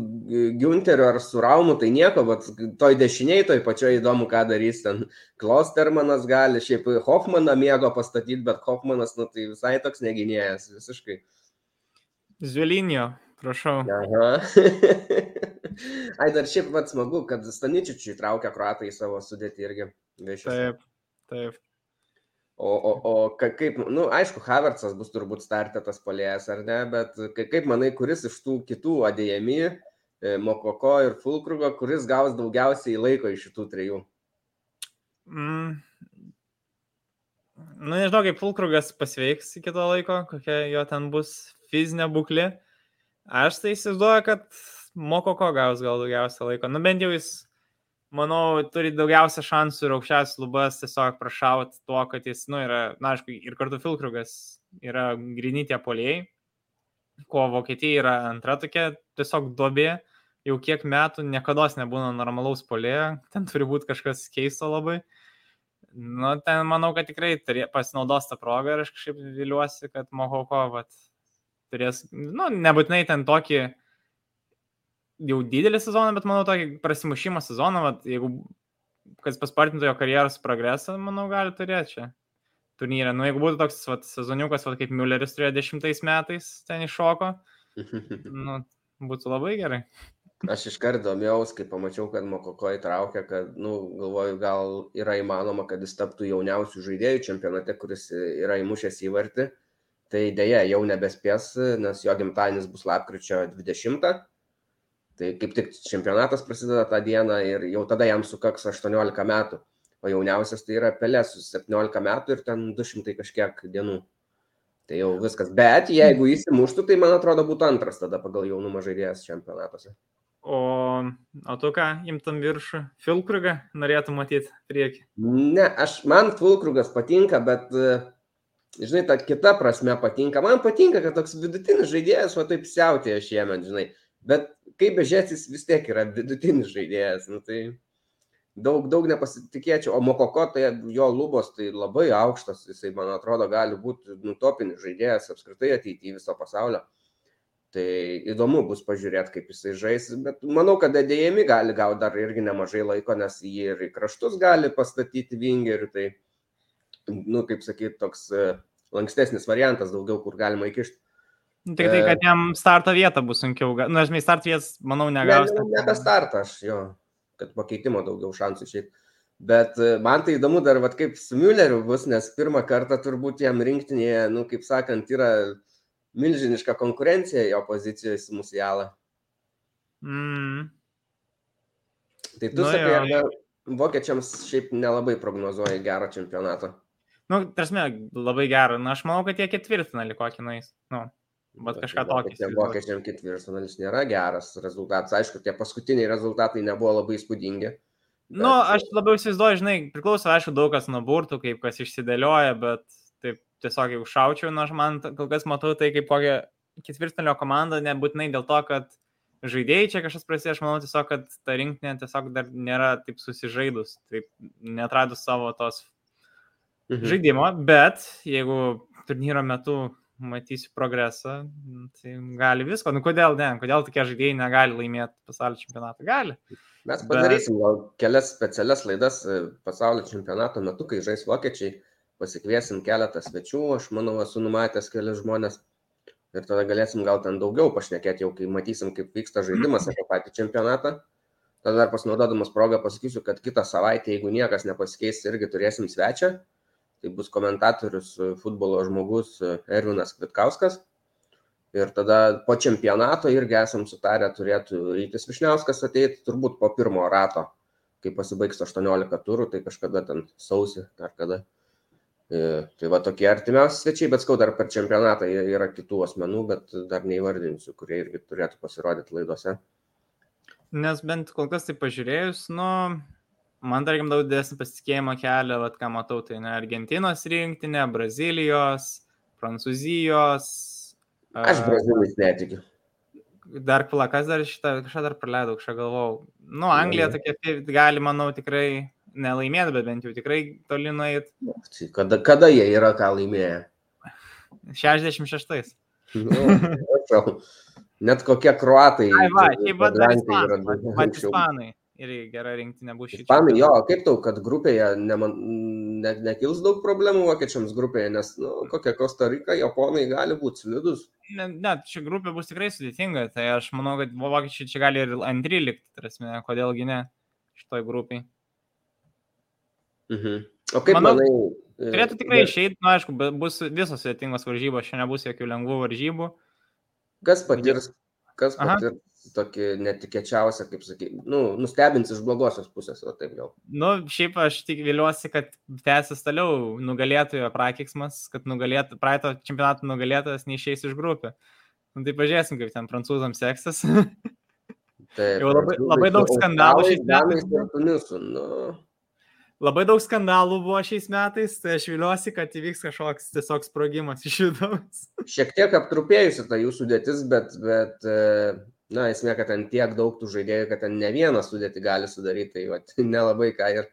Günteriu ar su Raumu, tai nieko, bet toj dešiniai, toj pačioj įdomu, ką darys ten. Klostermanas gali, šiaip Hoffmaną mėgo pastatyti, bet Hoffmanas, nu tai visai toks negynėjas, visiškai. Zvilinio, prašau. Aha. Ai, dar šiaip pat smagu, kad Staničičiui traukia kruatai į savo sudėtį irgi. Viešis. Taip, taip. O, o, o kaip, na, nu, aišku, Havertzas bus turbūt startė tas polėjas, ar ne, bet kaip manai, kuris iš tų kitų adėjami, e, Mokoko ir Fulkrugo, kuris gaus daugiausiai laiko iš šitų trijų? Mm. Nu, nežinau, kaip Fulkrugas pasveiks iki to laiko, kokia jo ten bus fizinė būklė. Aš tai įsivaizduoju, kad Mokoko gaus gal daugiausia laiko. Nu, bent jau jis, manau, turi daugiausia šansų ir aukščiausias lubas tiesiog prašaut tuo, kad jis, nu, yra, na, aišku, ir kartu Filkrugas yra grinytė poliai, ko Vokietija yra antra tokia tiesiog dobė. Jau kiek metų niekada nebūna normalaus polėjo, ten turi būti kažkas keisto labai. Nu, ten manau, kad tikrai pasinaudos tą progą ir aš kažkaip viliuosi, kad Mohoko, vat, turės, nu, nebūtinai ten tokį jau didelį sezoną, bet manau tokį prasimušimo sezoną, vat, jeigu kas paspartintų jo karjeros progresą, manau, gali turėti čia turnyrę. Nu, jeigu būtų toks vat, sezoniukas, vat, kaip Mülleris turėjo dešimtais metais ten iššoko, nu, būtų labai gerai. Aš iškart domėjaus, kai pamačiau, kad Mokoko įtraukė, kad, nu, galvoju, gal yra įmanoma, kad jis taptų jauniausių žaidėjų čempionate, kuris yra įmušęs įvartį tai dėja jau nebespės, nes jo gimtadienis bus lapkričio 20. Tai kaip tik čempionatas prasideda tą dieną ir jau tada jam sukaks 18 metų. O jauniausias tai yra Pelės su 17 metų ir ten 200 kažkiek dienų. Tai jau viskas. Bet jeigu jis įmuštų, tai man atrodo būtų antras tada pagal jaunumą žaidėjas čempionatuose. O, o tu ką, imtam viršų? Filkrugą norėtų matyti priekį? Ne, aš, man Filkrugas patinka, bet uh, žinai, ta kita prasme patinka. Man patinka, kad toks vidutinis žaidėjas, o taip siautėja šiemet, žinai. Bet kaip bežėsis vis tiek yra vidutinis žaidėjas. Nu, tai daug, daug nepasitikėčiau. O Mokoko, tai jo lubos tai labai aukštas. Jisai, man atrodo, gali būti nutopinis žaidėjas apskritai ateityje viso pasaulio. Tai įdomu bus pažiūrėti, kaip jisai žais, bet manau, kad dėjami gali gauti dar irgi nemažai laiko, nes jį ir į kraštus gali pastatyti vingerių, tai nu, kaip sakyt, toks e, lankstesnis variantas daugiau, kur galima įkišti. Nu, tik tai, kad e, jam starto vieta bus sunkiau. Na, nu, aš mes start vietas, manau, negaus. Ne, ne, ne tą startą, aš jo, kad pakeitimo daugiau šansų šiaip. Bet e, man tai įdomu dar, vat, kaip su Mülleriu bus, nes pirmą kartą turbūt jam rinktinėje, nu, kaip sakant, yra milžiniška konkurencija jo pozicijoje su Musialą. Mm. Tai tu nu, sakai, jo. vokiečiams šiaip nelabai prognozuoji gero čempionato. Nu, tarsi, labai gerą. Na, aš manau, kad jie ketvirtfinalį kokį nais. Nu, bet kažką tokį. Tie vokiečiam ketvirtfinalis nėra geras rezultatas. Aišku, tie paskutiniai rezultatai nebuvo labai įspūdingi. Bet... Nu, aš labiau įsivaizduoju, žinai, priklauso, aišku, daug kas nuo burtų, kaip kas išsidėlioja, bet taip tiesiog jeigu šaučiau, na, aš man kol kas matau tai kaip kokią ketvirtfinalio komandą, nebūtinai dėl to, kad žaidėjai čia kažkas prasidėjo, aš manau tiesiog, kad ta rinktinė tiesiog dar nėra taip susižaidus, taip netradus savo tos mhm. žaidimo, bet jeigu turnyro metu matysiu progresą, tai gali visko. Nu kodėl ne? Kodėl tokie žaidėjai negali laimėti pasaulio čempionatą? Gali. Mes padarysim bet... gal kelias specialias laidas e, pasaulio čempionato metu, kai žais vokiečiai, pasikviesim keletą svečių, aš manau, esu numatęs kelias žmonės ir tada galėsim gal ten daugiau pašnekėti, jau kai matysim, kaip vyksta žaidimas apie patį čempionatą. Tada dar pasinaudodamas progą pasakysiu, kad kitą savaitę, jeigu niekas nepasikeis, irgi turėsim svečią tai bus komentatorius e, futbolo žmogus e, Ervinas Kvitkauskas. Ir tada po čempionato irgi esam sutarę, turėtų Rytis Višniauskas ateiti turbūt po pirmo rato, kai pasibaigs 18 turų, tai kažkada ten sausi ar kada. E, tai va tokie artimiausi svečiai, bet skau dar per čempionatą yra kitų asmenų, bet dar neįvardinsiu, kurie irgi turėtų pasirodyti laidose. Nes bent kol kas tai pažiūrėjus, nu, man tarkim daug didesnį pasitikėjimą kelia, vat, ką matau, tai ne Argentinos rinktinė, Brazilijos, Prancūzijos, Aš brazilais netikiu. Dar plakas dar šitą, kažką dar praleidau, kažką galvojau. Nu, Anglija tokia gali, manau, tikrai nelaimėti, bet bent jau tikrai toli nueit. Tai kada, kada jie yra ką laimėję? 66. Nu, net kokie kruatai. Ai, va, šiaip va, dar ispanai. Va, ispanai. Ir gera rinktinė bus šitą. Ispanai, jo, kaip tau, kad grupėje neman, ne, nekils daug problemų vokiečiams grupėje, nes, nu, kokia Kosta Rika, Japonai gali būti slidus. Net ne, ši grupė bus tikrai sudėtinga, tai aš manau, kad vokiečiai čia gali ir antri likti, tarsi, kodėlgi ne šitoj grupiai. Mhm. O kaip Manau, manai? Turėtų tikrai išeiti, na, nu, aišku, bus visos sudėtingos varžybos, šiandien nebus jokių lengvų varžybų. Kas patirs, kas patirs tokį netikėčiausią, kaip sakai, nu, nustebins iš blogosios pusės, o taip jau. Nu, šiaip aš tik viliuosi, kad tęsis toliau nugalėtojo prakiksmas, kad nugalėtų, praeito čempionato nugalėtojas neišeis iš grupė. Nu, tai pažiūrėsim, kaip ten prancūzams seksis. Taip, jau labai, labai daug skandalų šiais metais. Nu, Labai daug skandalų buvo šiais metais, tai aš viliuosi, kad įvyks kažkoks tiesiog sprogimas iš vidaus. Šiek tiek aptrupėjusi ta jūsų sudėtis, bet, bet na, esmė, kad ten tiek daug tų žaidėjų, kad ten ne vieną sudėtį gali sudaryti, tai va, nelabai ką ir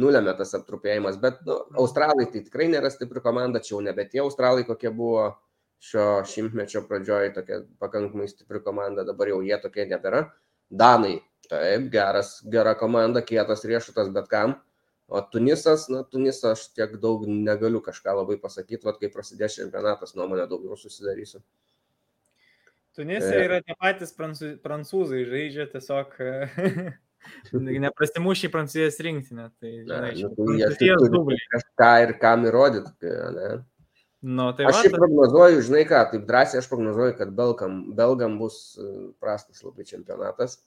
nulėmė tas aptrupėjimas. Bet nu, australai tai tikrai nėra stipri komanda, čia jau nebe tie australai, kokie buvo šio šimtmečio pradžioje, tokia pakankamai stipri komanda, dabar jau jie tokie nebėra. Danai, taip, geras, gera komanda, kietas riešutas bet kam. O Tunisas, na, Tunisą aš tiek daug negaliu kažką labai pasakyti, vad kai prasidės čempionatas, nuomonę daugiau susidarysiu. Tunisai e. yra tie patys prancūzai, žaidžia tiesiog neprasimušiai prancūzijos rinktinę. Tai, žinai, Na, nu, jie turi kažką ir kam įrodyti. Ne? Nu, tai aš šiaip prognozuoju, žinai ką, taip drąsiai aš prognozuoju, kad Belgam, Belgam bus e, prastas labai čempionatas.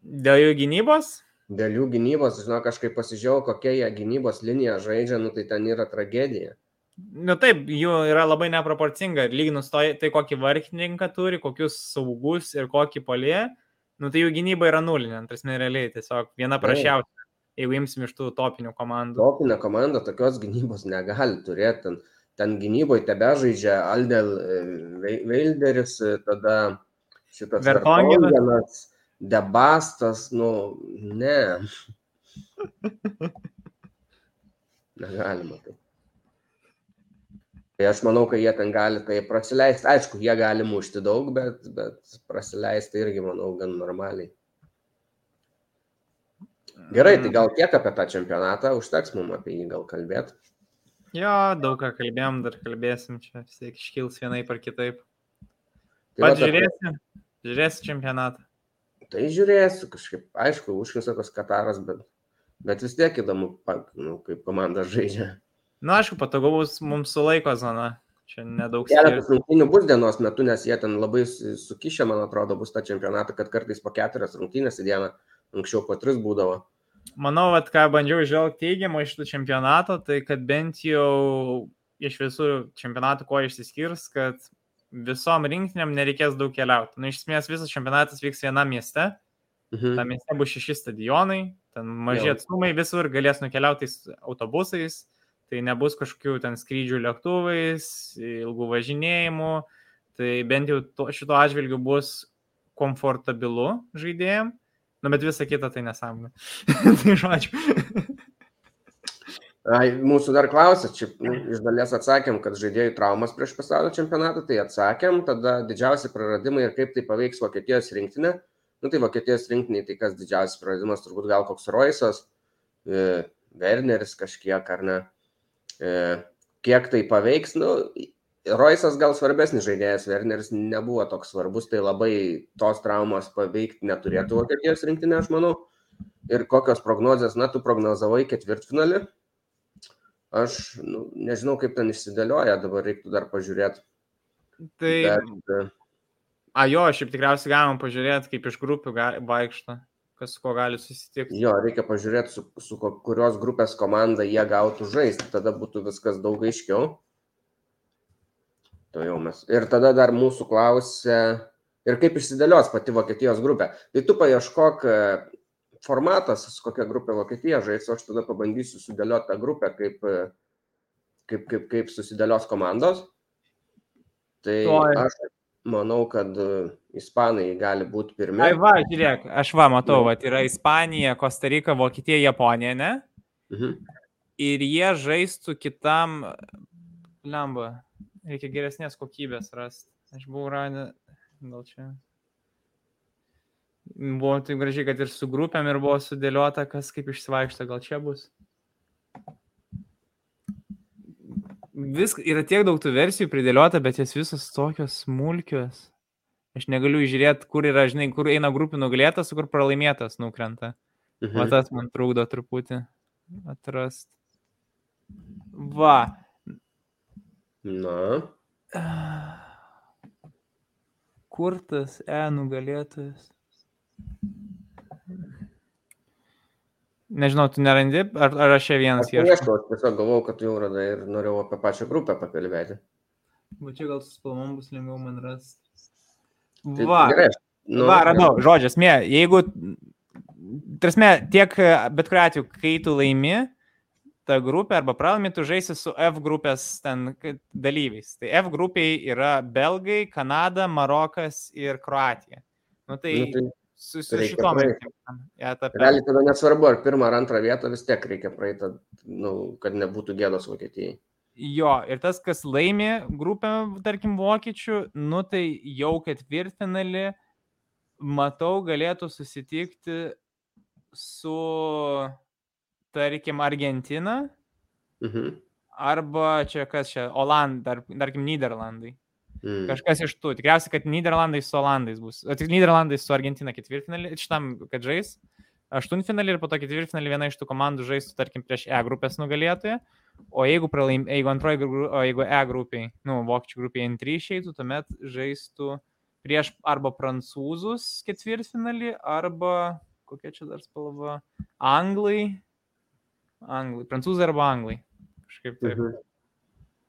Dėl jų gynybos? Dėl jų gynybos, žinau, kažkaip pasižiūrėjau, kokia jie gynybos linija žaidžia, nu tai ten yra tragedija. Nu taip, jų yra labai neproporcinga. Lyginus to, tai kokį varkininką turi, kokius saugus ir kokį polė, nu tai jų gynyba yra nulinė, antras nerealiai, tiesiog viena prašiausia, jeigu imsim iš tų topinių komandų. Topinė komanda tokios gynybos negali turėti. Ten, ten gynyboje tebe žaidžia Aldel e, Veilderis, tada šitas Vertonginas debastas, nu, ne. Negalima tai. Tai aš manau, kad jie ten gali tai prasileisti. Aišku, jie gali mušti daug, bet, bet prasileisti irgi, manau, gan normaliai. Gerai, tai gal tiek apie tą čempionatą, užteks mums apie jį gal kalbėti. Jo, daug ką kalbėjom, dar kalbėsim čia, vis tiek iškils vienaip ar kitaip. Tai Pats žiūrėsi, žiūrėsi čempionatą. Tai žiūrėsiu kažkaip, aišku, užkisakos Kataras, bet, bet vis tiek įdomu, nu, kaip komanda žaidžia. Na, aišku, patogu bus mums su laiko zona. Čia nedaug Keletas rungtynių bus dienos metu, nes jie ten labai sukišę, man atrodo, bus tą čempionatą, kad kartais po keturias rungtynės į dieną, anksčiau po tris būdavo. Manau, kad ką bandžiau žvelgti teigiamą iš tų čempionato, tai kad bent jau iš visų čempionatų ko išsiskirs, kad visom rinktinėm nereikės daug keliauti. Nu, iš esmės visas čempionatas vyks vienam mieste. Mhm. Tam mieste bus šeši stadionai, ten maži atstumai visur, galės nukeliauti autobusais, tai nebus kažkokių ten skrydžių lėktuvais, ilgų važinėjimų, tai bent jau to, šito atžvilgiu bus komfortabilu žaidėjim, nu bet visa kita tai nesąmonė. tai žodžiu. Ai, mūsų dar klausė, čia nu, iš dalies atsakėm, kad žaidėjų traumas prieš pasaulio čempionatą, tai atsakėm, tada didžiausi praradimai ir kaip tai paveiks Vokietijos rinktinę. Nu tai Vokietijos rinktiniai, tai kas didžiausias praradimas, turbūt gal koks Roisas, e, Werneris kažkiek ar ne. E, kiek tai paveiks, nu, Roisas gal svarbesnis žaidėjas, Werneris nebuvo toks svarbus, tai labai tos traumos paveikti neturėtų Vokietijos rinktinė, aš manau. Ir kokios prognozijas, na, tu prognozavai ketvirtfinalį, Aš nu, nežinau, kaip ten išsidėlioja, dabar reiktų dar pažiūrėti. Tai... Bet, e, A jo, šiaip tikriausiai galima pažiūrėti, kaip iš grupių vaikšto, kas su kuo gali susitikti. Jo, reikia pažiūrėti, su, su kurios grupės komanda jie gautų žaisti, tada būtų viskas daug aiškiau. Mes... Ir tada dar mūsų klausė, ir kaip išsidėlios pati Vokietijos grupė. Tai tu paieškok formatas, su kokia grupė Vokietija žais, o aš tada pabandysiu sudėlioti tą grupę, kaip, kaip, kaip, kaip susidėlios komandos. Tai Oi. aš, manau, kad e, ispanai gali būti pirmi. Ai, va, žiūrėk, aš va matau, va, yra Ispanija, Kostarika, Vokietija, Japonija, ne? Mhm. Ir jie žaistų kitam, lemba, reikia geresnės kokybės rasti. Aš buvau ranę, gal čia. Buvo taip gražiai, kad ir su grupėm ir buvo sudėliota, kas kaip išsivaikšto, gal čia bus. Vis, yra tiek daug tų versijų pridėliota, bet jas visos tokios smulkios. Aš negaliu žiūrėti, kur yra, žinai, kur eina grupių nugalėtas, kur pralaimėtas nukrenta. Mhm. Va tas man trukdo truputį atrast. Va. Na, Kur tas E nugalėtojas? Nežinau, tu nerandi, ar, ar aš čia vienas ieškau? ieškau, aš tiesiog galvojau, kad jau radai ir norėjau apie pačią grupę pakalbėti. Va čia gal su spalvom bus lengviau man rasti. Tai Va, aš- nu, va, radau, žodžias, mė, jeigu, tarsi, tiek, bet kuriuo atveju, kai tu laimi tą grupę arba pralaimi, tu žaisi su F grupės ten dalyviais. Tai F grupiai yra Belgai, Kanada, Marokas ir Kroatija. Nu, tai, Nu, tai su, su šitom rinktinėm etape. Realiai tada nesvarbu, ar pirmą ar antrą vietą vis tiek reikia praeiti, nu, kad nebūtų gėdos Vokietijai. Jo, ir tas, kas laimi grupę, tarkim, vokiečių, nu tai jau ketvirtfinalį, matau, galėtų susitikti su, tarkim, Argentina Mhm. arba čia kas čia, Oland, dar, tarkim, Niderlandai. Mm. Kažkas iš tų. Tikriausiai, kad Niderlandai su Olandais bus. Tik Niderlandai su Argentina ketvirtfinalį, šitam, kad žais. Aštuntfinalį ir po to ketvirtfinalį viena iš tų komandų žaistų, tarkim, prieš E grupės nugalėtoją. O jeigu, pralaim, jeigu antroji, o jeigu E grupiai, nu, vokiečių grupiai N3 išeitų, tuomet žaistų prieš arba prancūzus ketvirtfinalį, arba kokia čia dar spalva, anglai, anglai, prancūzai arba anglai. Kažkaip taip. Mhm.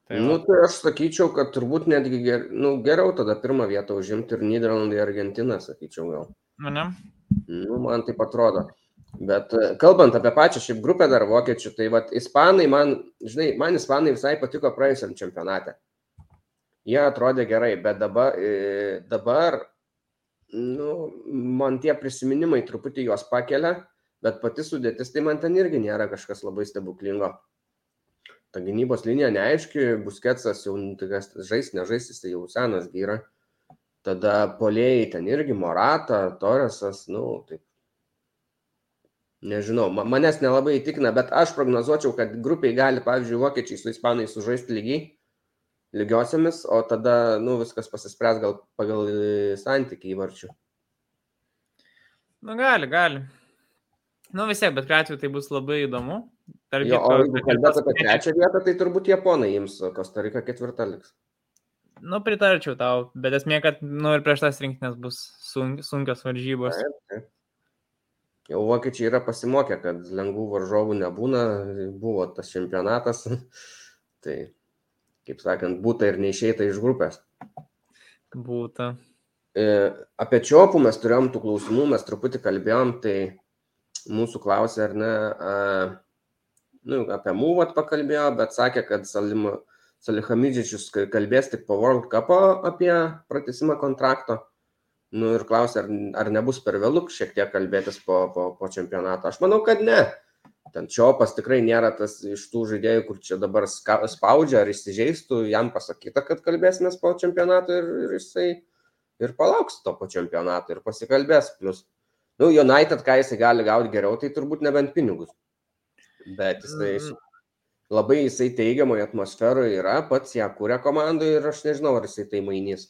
Tai Nu, tai aš sakyčiau, kad turbūt netgi ger, nu, geriau tada pirmą vietą užimti ir Niderlandai, Argentina, sakyčiau gal. Nu, ne? Nu, man taip atrodo. Bet e, kalbant apie pačią šiaip grupę dar vokiečių, tai vad ispanai man, žinai, man ispanai visai patiko praėjusiam čempionate. Jie atrodė gerai, bet dabar, e, dabar nu, man tie prisiminimai truputį juos pakelia, bet pati sudėtis, tai man ten irgi nėra kažkas labai stebuklingo. Ta gynybos linija neaiški, busketsas jau nu, kas žais, nežais, jis tai jau senas gyra. Tada polėjai ten irgi Morata, Toresas, nu, taip. Nežinau, ma- manęs nelabai įtikina, bet aš prognozuočiau, kad grupiai gali, pavyzdžiui, vokiečiai su ispanais sužaisti lygiai, lygiosiamis, o tada, nu, viskas pasispręs gal pagal e, santykį įvarčių. Nu, gali, gali. Nu, vis tiek, bet kuriuo atveju tai bus labai įdomu. Tarp Jo, o jeigu kalbėt apie trečią vietą, tai turbūt japonai o Kostarika ketvirta liks. Nu, pritarčiau tau, bet esmė, kad, nu, ir prieš tas rinkinės bus sun, sunkios varžybos. Taip, taip. Jau vokiečiai yra pasimokę, kad lengvų varžovų nebūna, buvo tas čempionatas. tai, kaip sakant, būta ir neišeita iš grupės. Būta. E, Apie čiopų mes turėjom tų klausimų, mes truputį kalbėjom, tai mūsų klausė, ar ne, a, nu, apie mūvat pakalbėjo, bet sakė, kad Salim, Salihamidžičius kalbės tik po World Cup apie pratesimą kontrakto. Nu ir klausė, ar, ar nebus per vėlų šiek tiek kalbėtis po, po, po čempionato. Aš manau, kad ne. Ten čiopas tikrai nėra tas iš tų žaidėjų, kur čia dabar spaudžia ar įsižeistų, jam pasakyta, kad kalbėsime po čempionato ir, ir jisai ir palauks to po čempionato ir pasikalbės. Plus, nu, United, ką jisai gali gauti geriau, tai turbūt nebent pinigus. Bet jisai Mm. labai jisai teigiamoje atmosferoje yra, pats ją kūrė komandai ir aš nežinau, ar jisai tai mainys.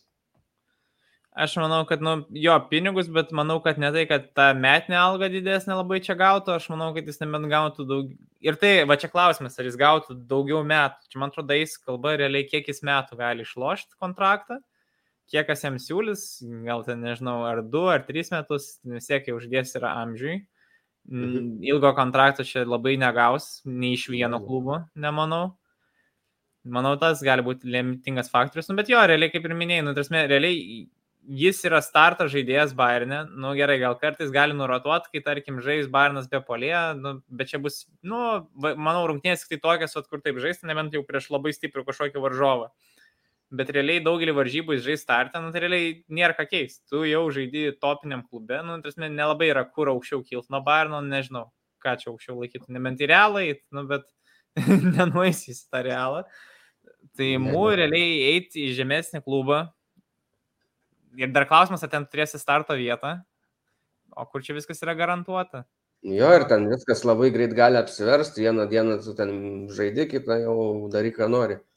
Aš manau, kad, nu, jo, pinigus, bet manau, kad ne tai, kad ta metinė alga didesnė labai čia gautų, aš manau, kad jis nebent gautų daug. Ir tai, va čia klausimas, ar jis gautų daugiau metų. Čia, man atrodo, jis kalba realiai, kiek jis metų gali išlošti kontraktą, kiek kas jam siūlys, gal ten, nežinau, ar du, ar tris metus, vis tiek jau uždės yra amžiui. Mhm. Mm, Ilgo kontrakto čia labai negaus, nei iš vieno Mhm. klubo, nemanau. Manau, tas gali būti lemtingas faktorius. Nu, bet jo, realiai, kaip ir minėjai, nu, tarsi, realiai jis yra starto žaidėjas Bayernė. Nu, gerai, gal kartais gali nurotuoti, kai, tarkim, žais Bayernas be polė, nu, bet čia bus, nu, manau, rungtynės tik tai tokias, kur taip žaisti, nebent jau prieš labai stiprų kažkokį varžovą. Bet realiai daugelį varžybų jis žais startą, nu, tai realiai nėra ką keisti. Tu jau žaidži topiniam klube, nu, tas nelabai yra kur aukščiau kilti nuo Bayerno, nežinau, ką čia aukščiau laikyti, nebent į realą, nu, bet nenueisys tą realą. Tai mū realiai eiti į žemesnį klubą. Ir dar klausimas, ar ten turėsi starto vietą, o kur čia viskas yra garantuota. Jo, ir ten viskas labai greit gali apsiversti, vieną dieną tu ten žaidži, kitą jau daryk, ką nori. Nu,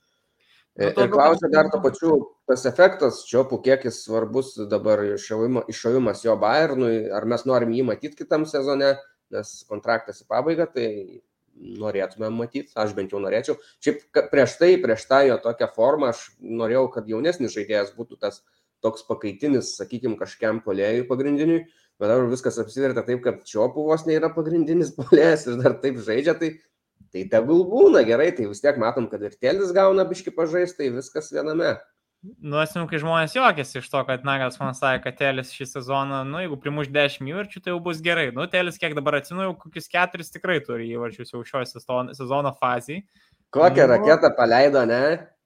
ir klausia dar to pačiu, tas efektas, čiopų, kiek jis svarbus dabar iššovimas jo Bayernui, ar mes norim jį matyti kitam sezone, nes kontraktas į pabaigą, tai norėtume matyti, aš bent jau norėčiau. Šiaip prieš tai, prieš tą jo tokią formą, aš norėjau, kad jaunesnis žaidėjas būtų tas toks pakaitinis, sakykime, kažkiam polėjui pagrindiniui, bet dabar viskas apsivertė taip, kad Čiopuvos nėra pagrindinis polėjas ir dar taip žaidžia, tai, tai tegul būna gerai, tai vis tiek matom, kad ir Telis gauna biški pažaisti, tai viskas viename. Nu, atsimenu, kai žmonės juokėsi iš to, kad Nagas man sakė, kad Telis šį sezoną, nu, jeigu primuš 10 įvarčių, tai jau bus gerai. Nu, Telis, kiek dabar atsimenu, jau kokius keturis tikrai turi įvarčius jau šio sezono, fazį. Kokią nu, raketą paleido, ne?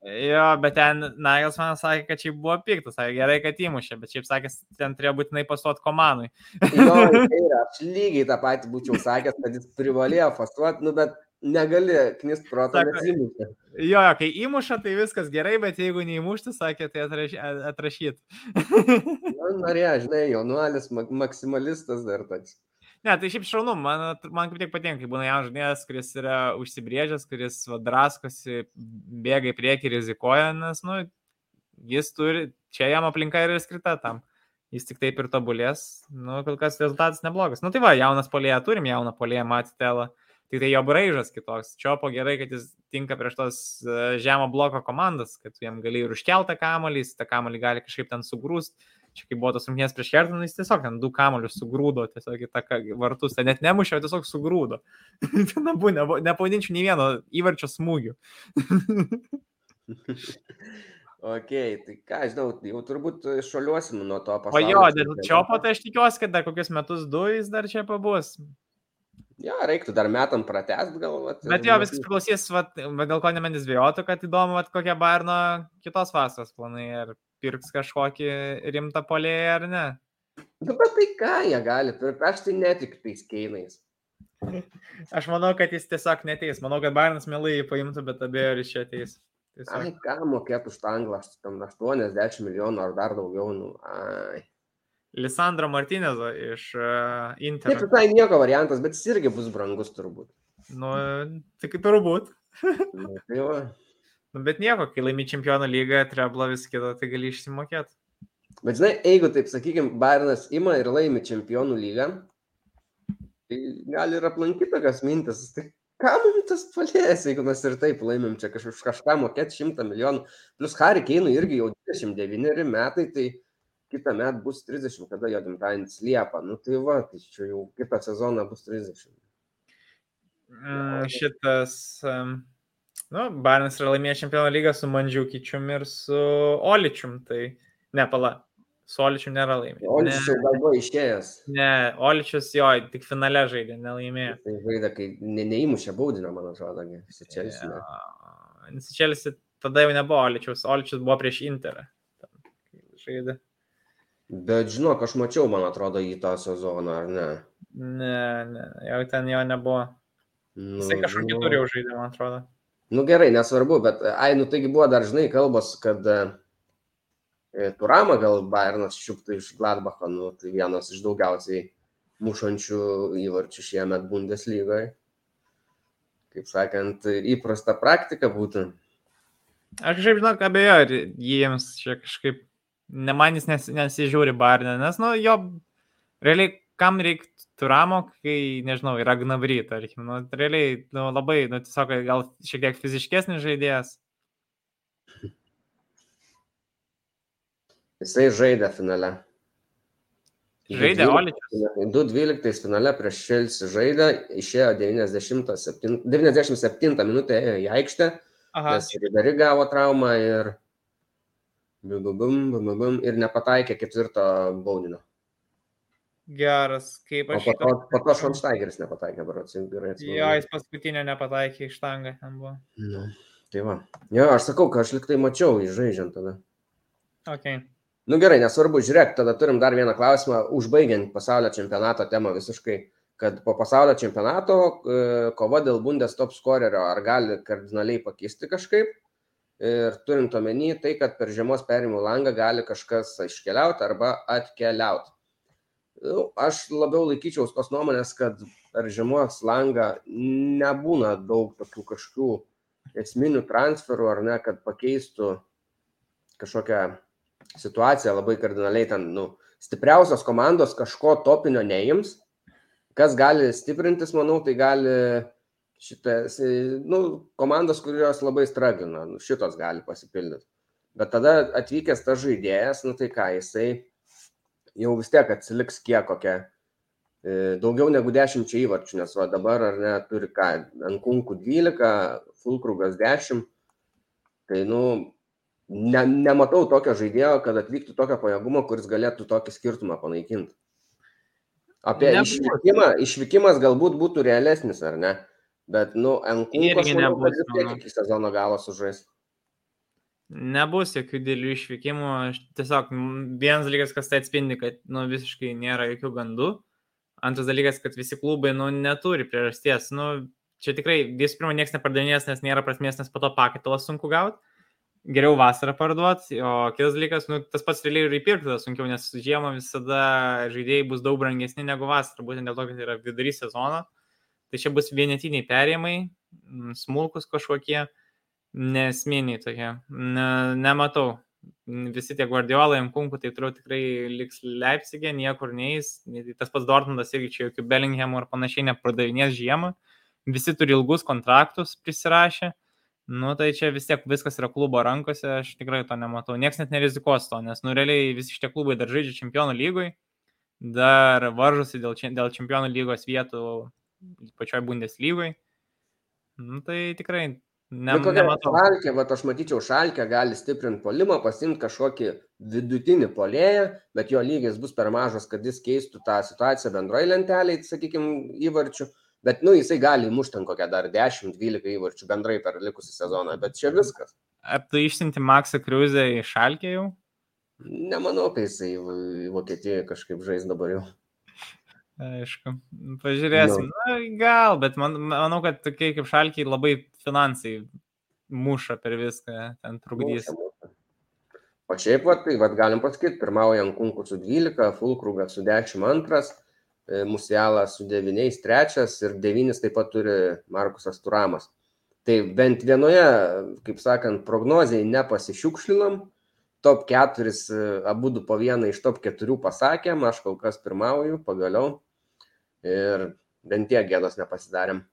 Jo, bet ten Nagas man sakė, kad čia buvo piktas, sakė gerai, kad įmušė, bet šiaip sakė, ten turėjo būtinai pasuoti komandai. jo, tai yra, aš lygiai tą patį būčiau sakęs, kad jis privalėjo fasuoti, nu, bet negali knist proto, nes įmušė. Jo, jo, kai įmuša, tai viskas gerai, bet jeigu neįmušti, sakė, tai atraš, atrašyt. nu, norėjo, žinai, jaunuolis, maksimalistas dar toks. Ne, tai šiaip šaunu, man, man kaip tik patinka, kai būna jaunas žmonės, kuris yra užsibrėžęs, kuris vadraskosi, bėga į priekį, rizikuoja, nes, nu, jis turi, čia jam aplinka yra skirta tam. Jis tik taip ir tobulės, nu, kol kas rezultatas neblogas. Nu, tai va, jaunas polėje, turim jauną polėje, Matitelą. Tik tai jo braižas kitoks. Čiopo gerai, kad jis tinka prieš tos e, žemo bloko komandas, kad jam gali ir užkeltą kamolį, jis tą kamolį gali kažkaip ten sugrūst. Čia kaip buvo tos rungtynės prieš Hertoną, jis tiesiog ten du kamolius sugrūdo, tiesiog į tą vartus, ten net nemušė, tiesiog sugrūdo. ten abu, ne, nepavadinčiau nei vieno įvarčio smūgių. Ok, tai ką, žinau, jau turbūt šaliuosim nuo to pasaulio. O jo, dėl Čiopo tai aš tikiuosi, kad dar kokius metus du jis dar čia pabus. Jo, reiktų dar metam pratest gal. Vat, bet jo, viskas priklausys, vat, dėl ko nemendis dviejotų, kad įdomu, vat, kokie Bairno kitos vasaros planai, ar pirks kažkokį rimtą polėją ar ne. Nu, bet tai ką jie gali, aš tai netikiu tais keinais. Aš manau, kad jis tiesiog neteis. Manau, kad Bairnas mielai jį paimtų, bet abejo, ir iš čia ateis. Tiesiog. Ai, ką mokėtų už tą anglą, tam 80 milijonų ar dar daugiau, nu, ai. Lisandro Martinezo iš uh, Inter. Tai visai nieko variantas, bet jis irgi bus brangus turbūt. Nu, kaip turbūt. nu, tai nu, bet nieko, kai laimi čempionų lygą, trebla vis kitą, tai gali išsimokėti. Bet žinai, jeigu taip sakykime, Bairnas ima ir laimi čempionų lygą, tai gali ir aplankyti tokias mintis. Tai ką mums tas palės, jeigu mes ir taip laimim čia kažkaž, kažką mokėti šimtą milijonų. Plus Harry Keinui irgi jau 29 metai, tai kitą metą bus 30, kada jo gimtadienis Liepa. Nu tai va, tai čia jau kitą sezoną bus 30. Mm, šitas, nu, Barnas yra laimėjęs čempionų lygą su Mandžiukičium ir su Oličium, tai ne, pala, su Oličium nėra laimėjęs. Oličius jau gal buvo išėjęs. Ne, Oličius jo, tik finale žaidė, nelaimėjo. Tai žaidė, kai ne, neįmušė baudinio, man atrodo, Sičelsi. Sičelsi tada jau nebuvo Oličius, Oličius buvo prieš Interą. Žaidė. Bet žinok, aš mačiau, man atrodo, į tą sezoną, ar ne? Ne, ne, jau ten jo nebuvo. Nu, Jisai kažkokį turi jau žaidimą, man atrodo. Nu gerai, nesvarbu, bet, ai, nu taigi buvo dar, žinai, kalbos, kad e, Turama gal Bayernas šiuptų iš Gladbacho, nu, tai vienas iš daugiausiai mušančių įvarčių šiemet Bundeslygoje. Kaip sakant, įprasta praktika būtų. Aš kažkaip žinau, abejoju, ar jiems čia kažkaip ne man jis nes, nesižiūri Barnė, nes, nu, jo, realiai, kam reikia turamo, kai, nežinau, yra Gnavry, tarkim, nu, realiai, nu, labai, nu, tiesiog gal šiek tiek fiziškesnis žaidėjas. Jisai žaidė finale. Žaidė Oličius. 2-12 finale prieš Šelsi žaidė, išėjo 97, 97 minutę į aikštę, Aha. nes Riberi gavo traumą ir bum, bum, bum, bum, ir nepataikė ketvirto baudinio. Geras, kaip aš. O po to, po to Šonštaigeris nepataikė, berots, gerai atsimenu. Jo, jis paskutinio nepataikė iš tangą, ten buvo. Nu. Tai va. Jo, aš sakau, kad aš liktai mačiau įžaidžiant tada. Okay. Nu gerai, nesvarbu, žiūrėk, tada turim dar vieną klausimą, užbaigiant pasaulio čempionato temą visiškai, kad po pasaulio čempionato e, kova dėl bundes top scorerio ar gali kardinaliai pakeisti kažkaip. Ir turint omeny tai, kad per žiemos perimų langą gali kažkas iškeliauti arba atkeliauti. Nu, aš labiau laikyčiau tos nuomonės, kad per žiemos langą nebūna daug tokių kažkokių esminių transferų ar ne, kad pakeistų kažkokią situacija labai kardinaliai ten, nu, stipriausios komandos kažko topinio neims. Kas gali stiprintis, manau, tai gali šitas, nu, komandos, kurios labai stragina, nu, šitos gali pasipildyti. Bet tada atvykęs tas žaidėjas, nu tai ką, jisai jau vis tiek atsiliks kiek kokia. E, daugiau negu 10 įvarčių, nes va dabar ar ne turi ką, Ankunkų 12, Fulkrugas 10. Tai, nu, ne, nematau tokio žaidėjo, kad atvyktų tokio pajėgumo, kuris galėtų tokį skirtumą panaikinti. Apie Nebus. išvykimą, išvykimas galbūt būtų realesnis, ar ne? Bet, nu, kad vis tiek iki sezono galo sužais. Nebus jokių dėlių išvykimų, tiesiog vienas dalykas, kas tai atspindi, kad nu, visiškai nėra jokių gandų. Antras dalykas, kad visi klubai nu, neturi priežasties. Nu, čia tikrai visų pirma niekas nepardavinės, nes nėra prasmės, nes po to pakaitalą sunku gauti geriau vasarą parduoti, o kitas dalykas, nu, tas pats realiai ir įpirkti tada sunkiau, nes žiemą visada žaidėjai bus daug brangesni negu vasarą, būtent dėl to, kad yra vidurys sezono. Tai čia bus vienetiniai perėjimai, smulkus kažkokie, nesminiai tokie. Ne, nematau. Visi tie guardiolai, Nkunku, tai turiu tikrai liks Leipzigė, niekur neįs. Tas pats Dortmundas irgi čia jokių Bellinghamų ar panašiai nepardavinės žiemą. Visi turi ilgus kontraktus prisirašę Nu, tai čia vis tiek viskas yra klubo rankose, aš tikrai to nematau. Niekas net nerizikuos to, nes, nu, realiai visi šitie klubai dar žaidžia čempionų lygoj, dar varžosi dėl, dėl čempionų lygos vietų pačioj Bundeslygoje. Nu, tai tikrai ne, nu, nematau. Šalkė, va, aš matyčiau, Šalkė gali stiprinti polimą, pasimti kažkokį vidutinį polėją, bet jo lygis bus per mažas, kad jis keistų tą situaciją bendroje lentelėje, sakykime, įvarčių. Bet, nu, jisai gali įmušti ten kokią dar 10-12 įvarčių bendrai per likusį sezoną, bet čia viskas. Ar tu išsinti Maksą Kriuzę į Šalkę jau? Nemanau, kai jisai į Vokietiją kažkaip žais dabar jau. Aišku, pažiūrėsim. Nu. Na, gal, bet man, manau, kad tokie kaip Šalkiai labai finansai muša per viską, ten trukdys. O šiaip, va, tai va, galim pasakyti, pirmauja Kunkus su 12, Fulkrugas su 12, E, Musialą su devyniais trečias ir devynis taip pat turi Markusas Turamas. Tai bent vienoje, kaip sakant, prognozijai nepasišiukšlinom, top 4, e, abu du po vieną iš top 4 pasakėm, aš kol kas pirmauju, pagaliau. Ir bent tiek gėdos nepasidarėm.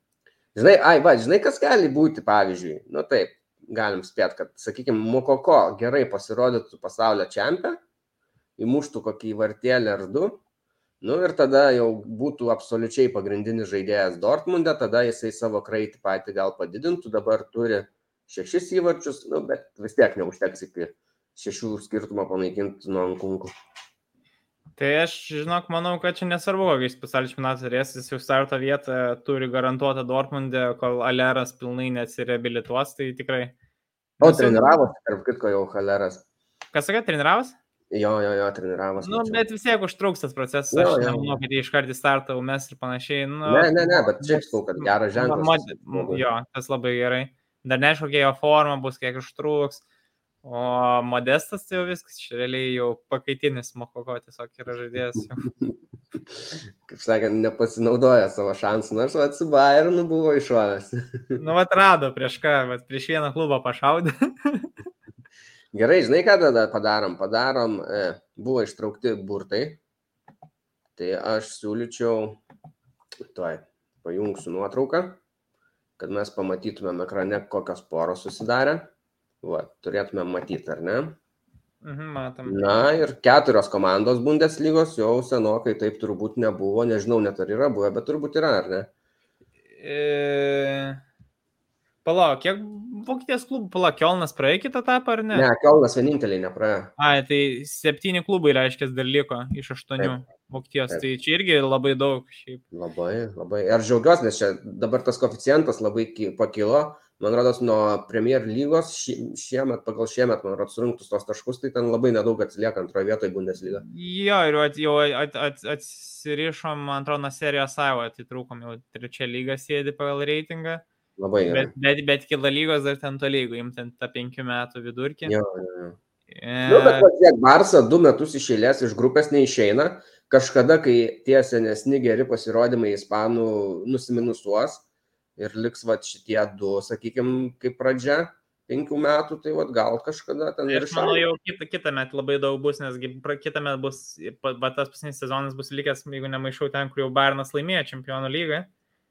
Žinai, ai, va, žinai, kas gali būti, pavyzdžiui, nu taip, galim spėti, kad, sakykime, Mokoko gerai pasirodytų pasaulio čempionė, įmuštų kokį vartėlį ar du, Nu ir tada jau būtų absoliučiai pagrindinis žaidėjas Dortmunde, tada jisai savo kraitį patį gal padidintų, dabar turi šešis įvarčius, nu, bet vis tiek neužteks iki šešių skirtumo panaikinti nuo Ankunkų. Tai aš, žinok, manau, kad čia nesvarbu, kokiais pasaulio čempionatas turės, jis jau starto vietą turi garantuotą Dortmunde, kol Aleras pilnai neatsireabilituos, tai tikrai. O, treniravosi, tarp kitko jau Aleras. Kas sakė, treniravosi? Jo, jo, jo, treniravosi. Nu, mačiau. bet vis tiek užtruks tas procesas. Jo, aš nemanau, kad iš karto startą mes ir panašiai. Nu, ne, ne, ne, bet šiaip sakau, kad geras ženklas. Jo, tas labai gerai. Dar neaišku, kokia jo forma bus, kiek užtruks. O modestas tai jau viskas, čia realiai jau pakaitinis mokoko tiesiog yra žaidėjas. Kaip sakant, nepasinaudoja savo šansų, nors atsibairinu buvo išvalęs. nu, atrado prieš ką, bet prieš vieną klubą pašaudė. Gerai, žinai, ką tada padarom? Padarom, e, buvo ištraukti burtai. Tai aš siūlyčiau, tuoj, pajungsiu nuotrauką, kad mes pamatytumėm ekrane, kokios poros susidarė. Va, turėtumėm matyti, ar ne? Mhm, matom. Na ir keturios komandos Bundeslygos jau senokai taip turbūt nebuvo, nežinau net ar yra buvę, bet turbūt yra, ar ne? E... Palauk, kiek Vokietijos klubų, palauk, Kielnas praėjo kitą etapą ar ne? Ne, Kielnas vieninteliai nepraėjo. Ai, tai septyni klubai, reiškia, dar liko iš aštuonių Vokietijos, tai čia irgi labai daug. Šiaip. Labai, labai. Ir džiaugiuosi, nes čia dabar tas koficijantas labai pakilo, man rodos, nuo Premier lygos šiemet, pagal šiemet, man rodos, surinktus tos taškus, tai ten labai nedaug atsilieka antroje vietoje Bundesliga. Jo, ir at, jau at, at, atsirišom, man atrodo, nuo serijos savo, atitrūkom jau trečia lyga sėdi pagal reitingą. Labai gerai. Bet, bet, bet kita lygos dar ten tolygų, jums ten tą penkių metų vidurkį. Jo, jo, jo. E... Nu, bet tiek Barsa du metus iš eilės iš grupės neišeina. Kažkada, kai tie senesni geri pasirodymai ispanų nusiminusuos, ir liks va šitie du, sakykime, kaip pradžia penkių metų, tai va gal kažkada ten ir... Aš manau, jau kitą, kitą metą labai daug bus, nes kitą metą bus, va tas paskutinis sezonas bus likęs, jeigu nemaišau ten, kur jau Barnas laimėjo čempionų lygą.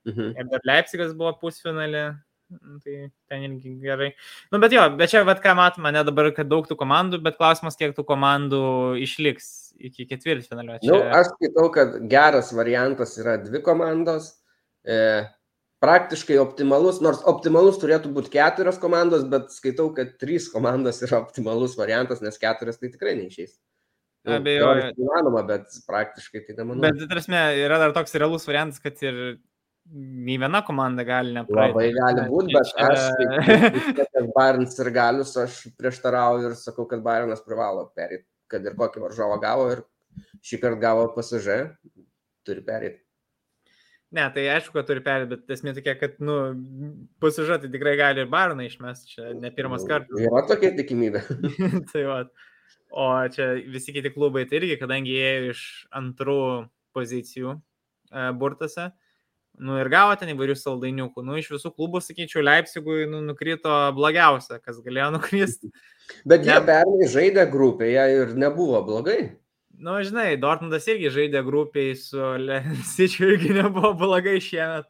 Mhm. Ir dar Leipzigas buvo pusfinalį, nu, tai ten irgi gerai. Nu, bet jo, bet čia, vad ką matome, ne dabar, kad daug tų komandų, bet klausimas, kiek tų komandų išliks iki ketvirtfinalio. Čia... Nu, aš skaitau, kad geras variantas yra dvi komandos. E, praktiškai optimalus, nors optimalus turėtų būti keturios komandos, bet skaitau, kad trys komandos yra optimalus variantas, nes keturios tai tikrai neišeis. Abejoju. Įmanoma, bet praktiškai tai nemanau. Bet, tarsi, yra dar toks realus variantas, kad ir nei viena komanda gali nepraeiti. Labai gali būti, bet aš, kaip Barnes ir galius, aš prieštarauju ir sakau, kad Bairnas privalo perėti, kad ir kokį varžovą gavo ir šį kartą gavo pasižė, turi perėti. Ne, tai aišku, kad turi perėti, bet esmė tokia, kad, nu, pasižuoti tai tikrai gali ir Baroną išmesti, čia ne pirmas nu, kartas. Yra tokia tikimybė. tai va. O čia visi kiti klubai tai irgi, kadangi jie iš antrų pozicijų e, burtose, nu ir gavo ten įvairių saldainiukų. Nu, iš visų klubų, sakyčiau, Leipzigui nu, nukrito blogiausia, kas galėjo nukristi. Bet jie ne... pernai žaidė grupėje ir nebuvo blogai. Nu, žinai, Dortmundas irgi žaidė grupiai su Lensičiu, irgi nebuvo blogai šiemet.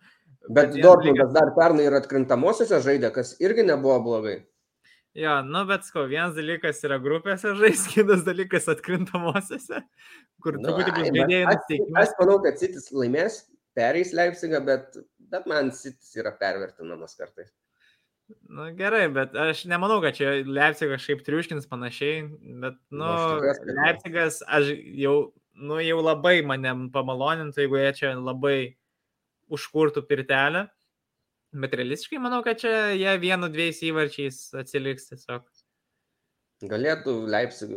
Bet, bet Dortmundas lygas... dar pernai ir atkrintamosiose žaidė, kas irgi nebuvo blogai. Jo, nu bet sko, vienas dalykas yra grupėse žais, kitas dalykas atkrintamosiose, kur nu, truputį bus žaidėjai nusiteikimai. Aš manau, kad Citis laimės, pereis Leipzigą, bet, bet man Citis yra pervertinamas kartais. Nu, gerai, bet aš nemanau, kad čia Leipzigas kažkaip triuškins panašiai, bet, nu, nu Leipzigas, aš jau, nu, jau labai mane pamalonintų, jeigu jie čia labai užkurtų pirtelę, bet realistiškai manau, kad čia jie vienu, dviejais įvarčiais atsiliks tiesiog. Galėtų Leipzig,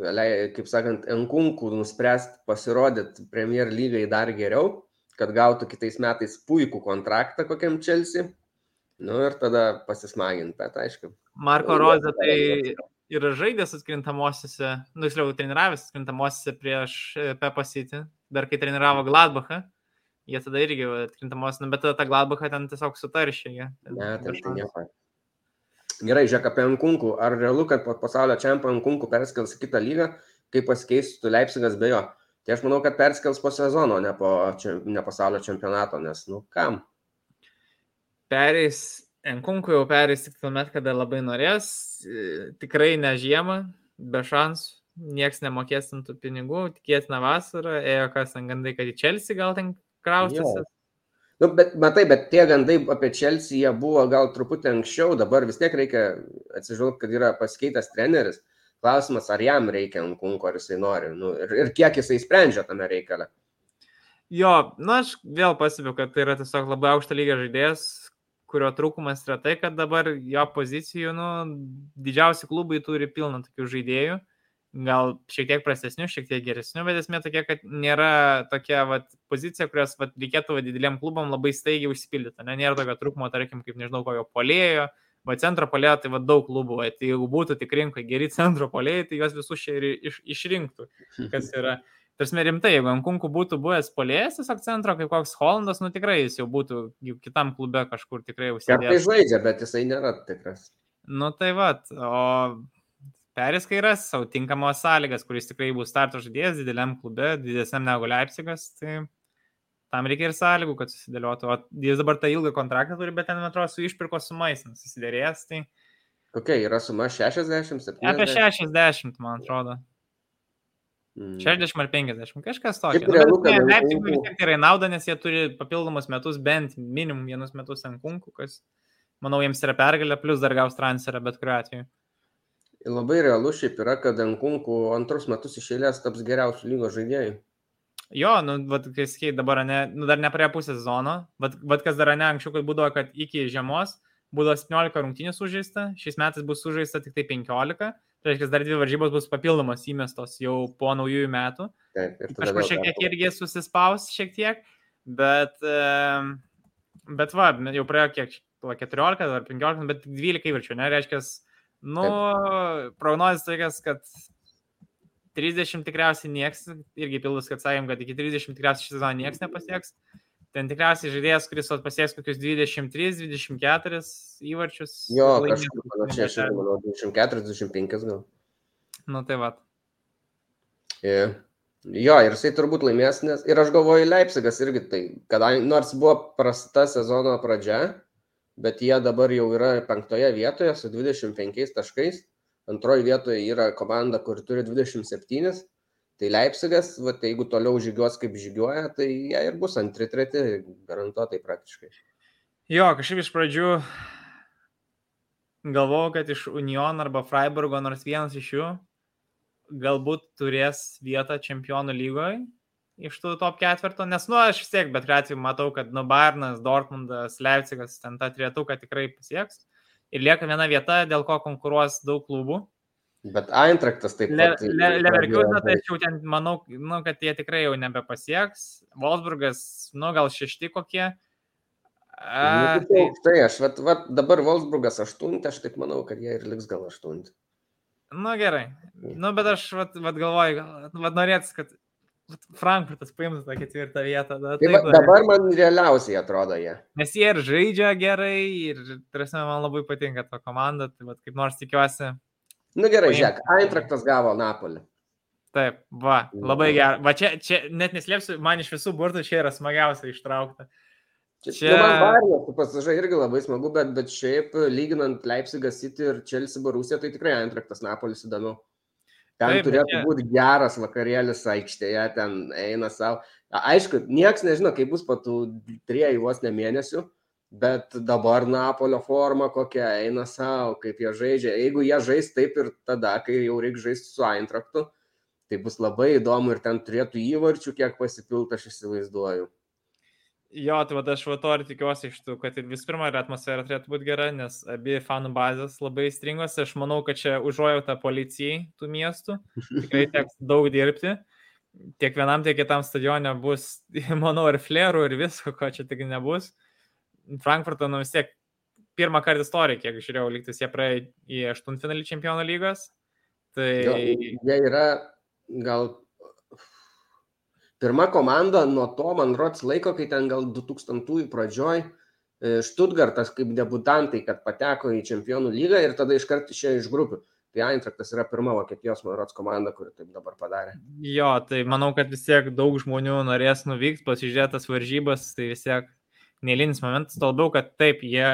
kaip sakant, Enkunkų nuspręsti pasirodyti Premier lygai dar geriau, kad gautų kitais metais puikų kontraktą kokiam Chelsea Nu ir tada pasismaginti, bet aišku. Marko Rozė tai yra žaidęs atkrintamosiose, nu, tiksliau, treniravęs atkrintamosiose prieš e, Pepą City, dar kai treniravo Gladbachą, jie tada irgi atkrintamos, nu, bet tada tą Gladbachą ten tiesiog sutaršė. Jie. Ne, tai, tai nieko. Gerai, žiūrėk apie Ankunkų. Ar realu, kad po pasaulio čempionų Ankunkų perskels į kitą lygą, kaip pasikeistų Leipzigas be jo? Tai aš manau, kad perskels po sezono, ne po ne pasaulio čempionato, nes, nu, kam? Pereis, Enkunkų jau pereis tik tuomet, kada labai norės, e, tikrai ne žiemą, be šansų, nieks nemokės ant tų pinigų, tikėtina vasarą, ėjo kas ten gandai, kad į Chelsea gal ten kraustysis. Nu, bet matai, bet tie gandai apie Chelsea jie buvo gal truputį anksčiau, dabar vis tiek reikia atsižvelgti, kad yra pasikeitęs treneris. Klausimas, ar jam reikia Ankunko, ar jisai nori. Nu, ir, ir kiek jisai sprendžia tame reikale. Jo, na, aš vėl pasibiu, kad tai yra tiesiog labai aukšto lygio žaidėjas, kurio trūkumas yra tai, kad dabar jo pozicijų, nu, didžiausi klubai turi pilną tokių žaidėjų, gal šiek tiek prastesnių, šiek tiek geresnių, bet esmė tokia, kad nėra tokia vat, pozicija, kurios vat, reikėtų vat, dideliam klubam labai staigiai užsipildyti. Ne? Nėra tokio trūkumo, tarkim, kaip nežinau, kokio polėjo, va centro polėjo, tai va daug klubų, va, tai jeigu būtų tik rinkoje geri centro polėjai, tai juos visus čia ir iš, išrinktų, kas yra. Tarsi rimtai, jeigu Ankunku būtų buvęs polėjas tiesiog centro, kaip koks Hollandas, nu tikrai jis jau būtų jau kitam klube kažkur tikrai užsienio. Tai žaidžia, bet jisai nėra tikras. Nu tai va, o Peris Kairas savo tinkamos sąlygas, kuris tikrai bus starto žaidėjas dideliam klube, didesniam negu Leipzigas, tai tam reikia ir sąlygų, kad susidėliotų. O jis dabar tą ilgą kontraktą turi, bet ten, man atrodo, su išpirkos sumais susidėrėjęs. Tai... Kokia yra suma 60, 70? Apie 60, man atrodo. Mm. 60 ar 50, kažkas tokio. Nu, Leipzigui vis tiek tai yra nauda, nes jie turi papildomus metus, bent minimum vienus metus ant kunkų, kas, manau, jiems yra pergalė, plus dar gaus transferą bet kuriuo atveju. Labai realu šiaip yra, kad Enkunkų antrus metus iš eilės taps geriausių lygos žaidėjų. Jo, nu, vat, kai sakai, dabar ne, nu, dar ne prie pusės zono, bet, bet kas dar ne anksčiau, kad būdavo, kad iki žiemos būdavo 17 rungtynės sužaista, šiais metais bus sužaista tik tai 15, tai reiškia, dar dvi varžybos bus papildomos įmestos jau po naujųjų metų. Taip, ir Kažkur šiek tiek irgi susispaus šiek tiek, bet, bet va, jau praėjo kiek, va, 14 ar 15, bet tik 12 įvarčių, ne, reiškia, nu, prognozijas tokias, kad 30 tikriausiai nieks, irgi pildus, kad sakėm, kad iki 30 tikriausiai šį sezoną nieks nepasieks. Ten tikriausiai žaidėjas, kuris pasieks kokius 23-24 įvarčius. Jo, kažkur panašiai, aš manau, 24-25 gal. Nu tai va. Ir- Jo, ir jisai turbūt laimės, nes ir aš galvoju, Leipzigas irgi tai, kadangi nors buvo prasta sezono pradžia, bet jie dabar jau yra penktoje vietoje su 25 taškais, antroje vietoje yra komanda, kur turi 27, tai Leipzigas, va, tai jeigu toliau žygiuos kaip žygiuoja, tai jie ir bus antri, treti, garantuotai praktiškai. Jo, kažkaip iš pradžių galvojau, kad iš Union arba Freiburgo nors vienas iš jų galbūt turės vietą čempionų lygoje iš tų top ketvirto, nes, nu, aš vis tiek, bet atveju matau, kad, nu, Bayernas, Dortmundas, Leipzigas ten tą trietuką tikrai pasieks. Ir lieka viena vieta, dėl ko konkuruos daug klubų. Bet Eintraktas taip Le- pat. Le- Leverkuseną, tai aš jau ten manau, nu, kad jie tikrai jau nebepasieks. Wolfsburgas, nu, gal šešti kokie. A, Nu, tai, tai aš, vat, vat, dabar Wolfsburgas aštuntė, aš taip manau, kad jie ir liks gal aštuntė. Nu gerai. Nu, bet aš vat, vat galvoju, gal- vat norėtus, kad Frankfurtas paimtų tą ketvirtą vietą. Da, Tai va, dabar man realiausiai atrodo jie. Nes jie ir žaidžia gerai, ir, tarsi, man labai patinka ta komanda, tai vat, kaip nors tikiuosi. Nu gerai, žiūrėk, Eintraktas gavo Napolį. Taip, va, labai Nu. gerai. Va čia, čia net neslėpsiu, man iš visų burtų čia yra smagiausia ištraukta. Čia, Čia- nu, man Bayernas, tu pasižai irgi labai smagu, bet, bet šiaip lyginant Leipzigą City ir Chelsea Borusiją, tai tikrai Eintraktas Napolis įdomiau. Ten Taip, bet turėtų jie- būti geras vakarėlis aikštėje, ten eina savo. Aišku, nieks nežino, kaip bus po tų triejų vos ne mėnesių, bet dabar Napolio forma kokia eina savo, kaip jie žaidžia. Jeigu jie žais taip ir tada, kai jau reikia žaisti su Eintraktu, tai bus labai įdomu ir ten turėtų įvarčių, kiek pasipilta, aš įsivaizduoju. Jo, tai va aš va to ir tikiuosi iš tų, kad ir vis pirma, ir atmosfera turėtų būti gera, nes abi fanų bazės labai stringos. Aš manau, kad čia užuojauta policijai tų miestų. Tikrai teks daug dirbti. Tiek vienam, tiek kitam stadione bus, manau, ir flerų, ir visko, ko čia tik nebus. Frankfurto, nu vis tiek, pirmą kartą istoriją, kiek žiūrėjau, lygtis jie praėjo į aštuntfinalį čempionų lygos. Tai Jo, jie yra gal pirma komanda nuo to, man rods laiko, kai ten gal 2000-ųjų pradžioj Štutgartas kaip debutantai, kad pateko į čempionų lygą ir tada iškart išėjo iš grupių. Tai Eintraktas yra pirma Vokietijos, man rods, komanda, kuri taip dabar padarė. Jo, tai manau, kad vis tiek daug žmonių norės nuvykti, pasižiūrėtas varžybas, tai vis tiek neįlinis momentas, to labiau, kad taip, jie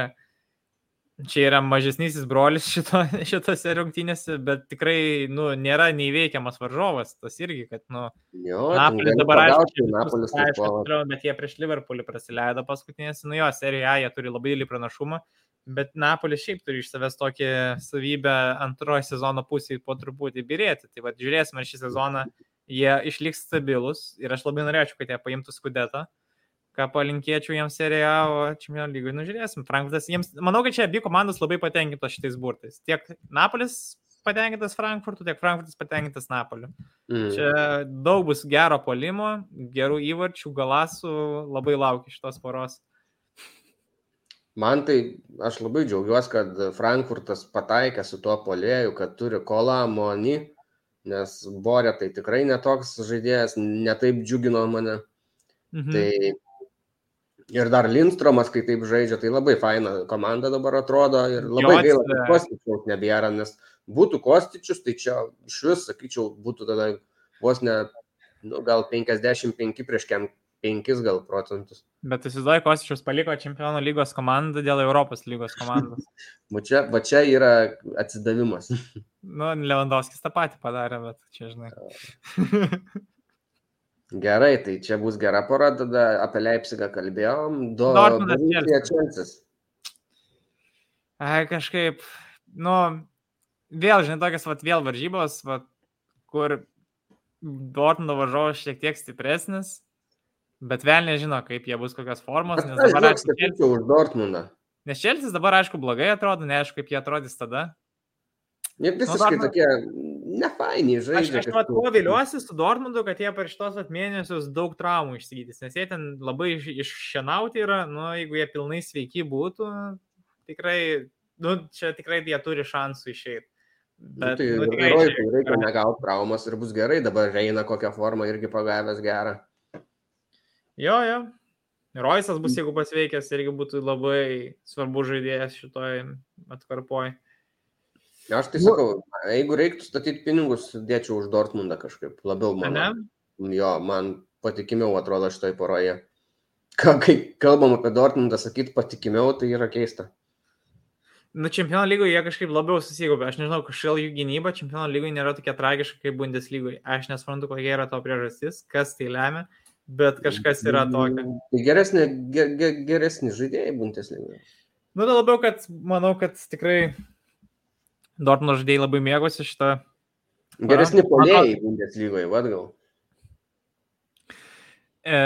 čia yra mažesnysis brolis šito, šitose rungtynėse, bet tikrai, nu, nėra neįveikiamas varžovas, tas irgi, kad, nu, Jo, Napolis dabar aišku, Napolis aišku, bet jie prieš Liverpoolį prasileido paskutinėse, nu jo, serijoje A jie turi labai didelį pranašumą, bet Napolis šiaip turi iš savęs tokią savybę antrojo sezono pusėje po truputį birėti. Tai vad žiūrėsime, ar šį sezoną jie išliks stabilus ir aš labai norėčiau, kad jie paimtų skudetą ką palinkėčiau jiems seriją, o čempionų lygui nužiūrėsim. Frankfurtas, jiems, manau, kad čia abi komandos labai patenkintos šitais burtais. Tiek Napolis patenkintas Frankfurtu, tiek Frankfurtas patenkintas Napoliu. Mm. Čia daug bus gero polimo, gerų įvarčių, galasų, labai laukiu šitos poros. Man tai aš labai džiaugiuosi, kad Frankfurtas pataikė su tuo polėju, kad turi kolą Moni, nes Borė tai tikrai netoks žaidėjas, netaip džiugino mane. Mhm. Tai ir dar Lindstromas, kai taip žaidžia, tai labai faina komanda dabar atrodo ir labai Jo, gaila, kad Kostičiaus nebėra, nes būtų Kostičius, tai čia iš vis, sakyčiau, būtų tada vos ne, nu, gal 55 prieš kem 5 gal procentus. Bet įsivaizduoju, Kostičius paliko čempionų lygos komandą dėl Europos lygos komandos. Va čia, va čia yra atsidavimas. nu, Lewandowskis tą patį padarė, bet čia žinai. Gerai, tai čia bus gera pora, tada apie Leipzigą kalbėjom. Do, Dortmundas. Ai, kažkaip, nu, vėl, žinai, tokias, vat, vėl varžybos, vat, kur Dortmundo varžovas šiek tiek stipresnis, bet vėl nežino, kaip jie bus kokios formos, nes Aš dabar Chelsea- sakyčiau už Dortmundą. Nes Čelsis dabar, aišku, blogai atrodo, neaišku, kaip jie atrodys tada. Jie visiškai nu, tokie nefainiai žaidžia. Aš, aš mat, kuo viliuosi su Dortmundu, kad jie per šitos mėnesius daug traumų išsigydys, nes jie ten labai iššienauti yra, nu, jeigu jie pilnai sveiki būtų, tikrai, nu, čia tikrai jie turi šansų išeiti. Nu, Bet, nu, tai nu, tikrai, reikia, reikia negauti traumas ir bus gerai, dabar eina kokią formą irgi pagavęs gerą. Jo, jo. Roisas bus, jeigu pasveikęs, irgi būtų labai svarbu žaidėjas šitoj atkarpoj. Aš tai sakau, jeigu reiktų statyti pinigus, dėčiau už Dortmundą kažkaip labiau man. Ne? Jo, man patikimiau atrodo šitoj poroje. Kai kalbam apie Dortmundą, sakyti patikimiau, tai yra keista. Nu, čempionų lygoje jie kažkaip labiau susigubė. Aš nežinau, kažkaip jų gynyba čempionų lygoje nėra tokia tragiška kaip Bundeslygoje. Aš nesuprantu, kokia yra to priežastis, kas tai lemia, bet kažkas yra tokio. Tai geresnė, ge, ge, geresni žaidėjai Bundeslygoje. Nu, tai labiau, kad manau, kad tikrai Dortmund žaidėjai labai mėgosi šitą. Geresni polėjai Bundeslygoje, vad gal. E,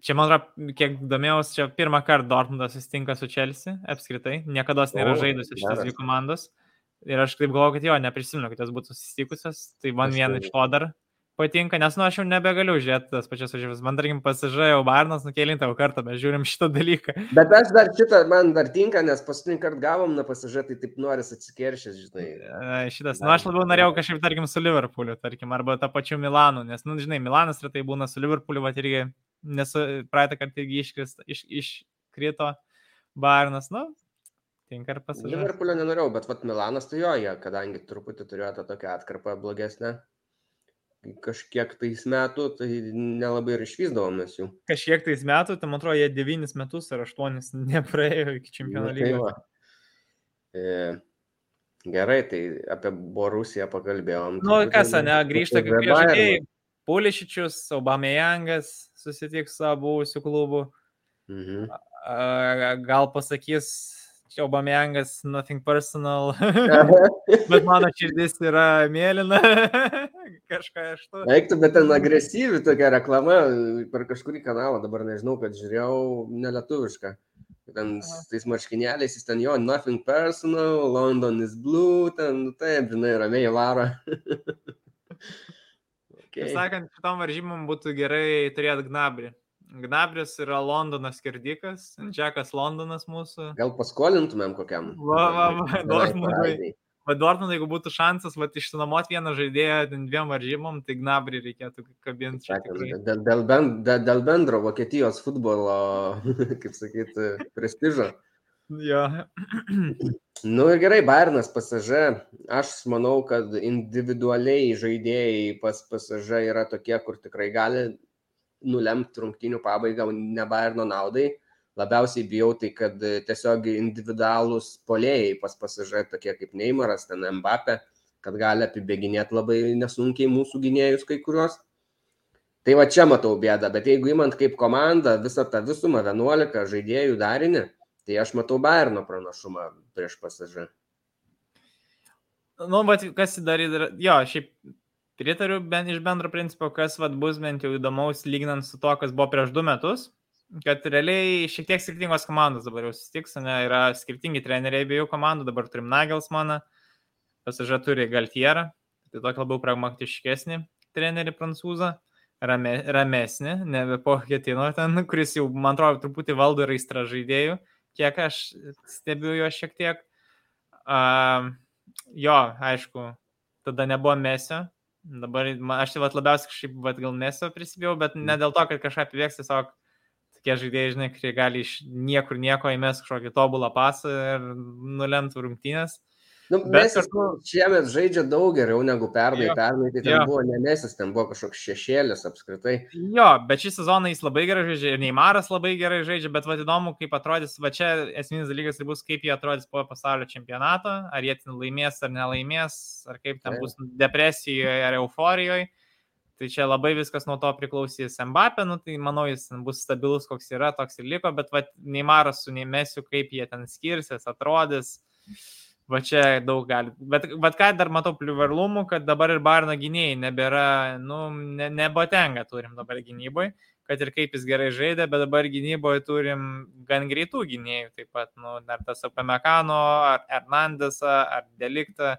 čia, man atrodo, kiek domėjausi, čia pirmą kartą Dortmundas susitinka su Chelsea apskritai. Niekada nėra žaidusi šitas dvi komandos. Ir aš taip galvoju, kad jo, neprisimenu, kad jos būtų susitikusios. Tai man viena iš to dar patinka, nes nu aš jau nebegaliu žiūrėti tas pačias važiavas. Man tarkim pasižiūrėjau Barnas nukėlintą kartą, mes žiūrim šitą dalyką. Bet aš dar šitą, man dar tinka, nes paskutinį kartą gavom na pasižiūrėti, tai taip noris atsikeršęs, žinai. Šitas, nu aš labiau norėjau kažkaip, tarkim, su Liverpooliu, tarkim, arba tą pačiu Milanu, nes, nu, žinai, Milanas retai būna su Liverpooliu, va irgi, nes praeitą kartą irgi iškrito, iš, iškrito Barnas, nu, tinka ir pasižiūrėti. Liverpoolio nenorėjau, bet vat Milanas tai jo, jie, kadangi truputį turėjo tą tokią atkarpą blogesnę kažkiek tais metų, tai nelabai ir išvysdavomės jų. Kažkiek tais metų, tai man atrodo, jie devynis metus ar aštuonis nepraėjo iki čempionų lygio. Tai e, gerai, tai apie Borusiją pakalbėjom. Nu, kas, ne, grįžta kaip žaidėjai. Pulišičius, Aubamejangas susitiks su buvusiu klubu. Mhm. Gal pasakys čia Obamyangas, nothing personal, bet mano širdis yra mėlyna, kažką aš to. Eiktų, bet ten agresyvi tokia reklama per kažkurį kanalą, dabar nežinau, kad žiūrėjau nelietuvišką. Ten tais marškinėliais, jis ten jo, nothing personal, London is blue, ten, nu taip, žinai, ramiai varo. okay. Sakant, šitom varžymom būtų gerai turėti gnabrį. Gnabris yra Londonas skirdikas, Džekas Londonas mūsų. Gal paskolintumėm kokiam? Va, va, va, Dortmundui. Va, Dortmundui, jeigu būtų šansas, va, išsinuomoti vieną žaidėją dviem varžymom, tai Gnabrį reikėtų kabinti. Dėl, dėl, bend, dėl, dėl bendro Vokietijos futbolo, kaip sakyti, prestižo. Jo. Nu ir gerai, Bairnas pasažė. Aš manau, kad individualiai žaidėjai pas pasažė yra tokie, kur tikrai gali nulemti rungtynių pabaigą ne Bayerno naudai. Labiausiai bijau tai, kad tiesiog individualūs polėjai pas pasižai tokie kaip Neymaras, ten Mbappé, kad gali apibėginėti labai nesunkiai mūsų gynėjus kai kuriuos. Tai va čia matau bėdą, bet jeigu įmant kaip komanda visą tą visumą 11 žaidėjų darinį, tai aš matau Bayerno pranašumą prieš pasižą. Nu, bet kas dar, jo, šiaip Pritariu bent iš bendro principo, kas vat, bus bent jau įdomaus lyginant su to, kas buvo prieš du metus, kad realiai šiek tiek skirtingos komandos dabar jau susitiks, ne, yra skirtingi treneriai abiejų komandų, dabar turim Nagelsmaną, pasiža turi Galtierą, tai tokį labiau pragmatiškesnį trenerį prancūzą, rame, ramesnį, nebe po Ketino ten, kuris jau, man atrodo, truputį valdo ir aistra žaidėjų, kiek aš stebiu jo šiek tiek. Uh, jo, aišku, tada nebuvo mesio, Dabar aš tai labiausiai kažkaip, vat, gal nesu prisibijau, bet ne dėl to, kad kažką apivėks, tiesiog tokie žaidėjai, žinai, kurie gali iš niekur nieko įmesti kažkokį tobulą pasą ir nulemtų rungtynės. Nu, mes kažkur šiemet žaidžia daug geriau negu pernai. Jo, pernai tai ten jo. buvo nemesis, ten buvo kažkoks šešėlis apskritai. Jo, bet šį sezoną jis labai gerai žaidžia ir Neimaras labai gerai žaidžia, bet va įdomu, kaip atrodys, va čia esminis dalykas ir bus, kaip jie atrodys po pasaulio čempionato, ar jie ten laimės ar nelaimės, ar kaip ten bus depresijoje ar euforijoje. Tai čia labai viskas nuo to priklausys Mbappé, nu, tai manau, jis bus stabilus, koks yra, toks ir liko, bet va, Neimaras su Neimesiu, kaip jie ten skirsis, atrodys. Va čia daug gali. Bet, bet ką dar matau privalumų, kad dabar ir Barno gynėjai nebėra, nu, ne, nebotenga turim dabar gynyboje, kad ir kaip jis gerai žaidė, bet dabar gynyboje turim gan greitų gynėjų taip pat, nu, dar tas Apamekano, ar Hernandesą, ar Deliktą,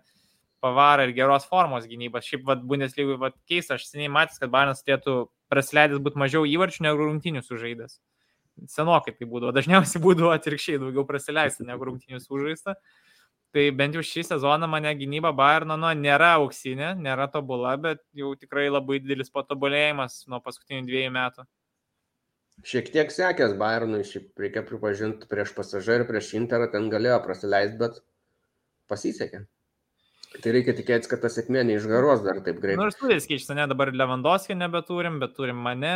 Pavarą ir geros formos gynybos. Šiaip, vad, Bundeslygai, vad, keista, aš seniai matęs, kad Bairnas turėtų prasileidęs būti mažiau įvarčių negu rungtinių sužaidęs. Senokai tai būdavo, dažniausiai būdavo atvirkščiai daugiau prasileisti negu rungtinių sužaista. Tai bent jau šį sezoną mane gynyba Bayerno nu, nėra auksinė, nėra tobula, bet jau tikrai labai didelis patobulėjimas nuo paskutinių dviejų metų. Šiek tiek sekęs Bayernui, šiaip reikia pripažinti, prieš pasažą ir prieš Interą ten galėjo prasileisti, bet pasisekė. Tai reikia tikėtis, kad ta sėkmė neišgaros dar taip greitai. Nors turės keičia, ne dabar Lewandowski nebeturim, bet turim mane,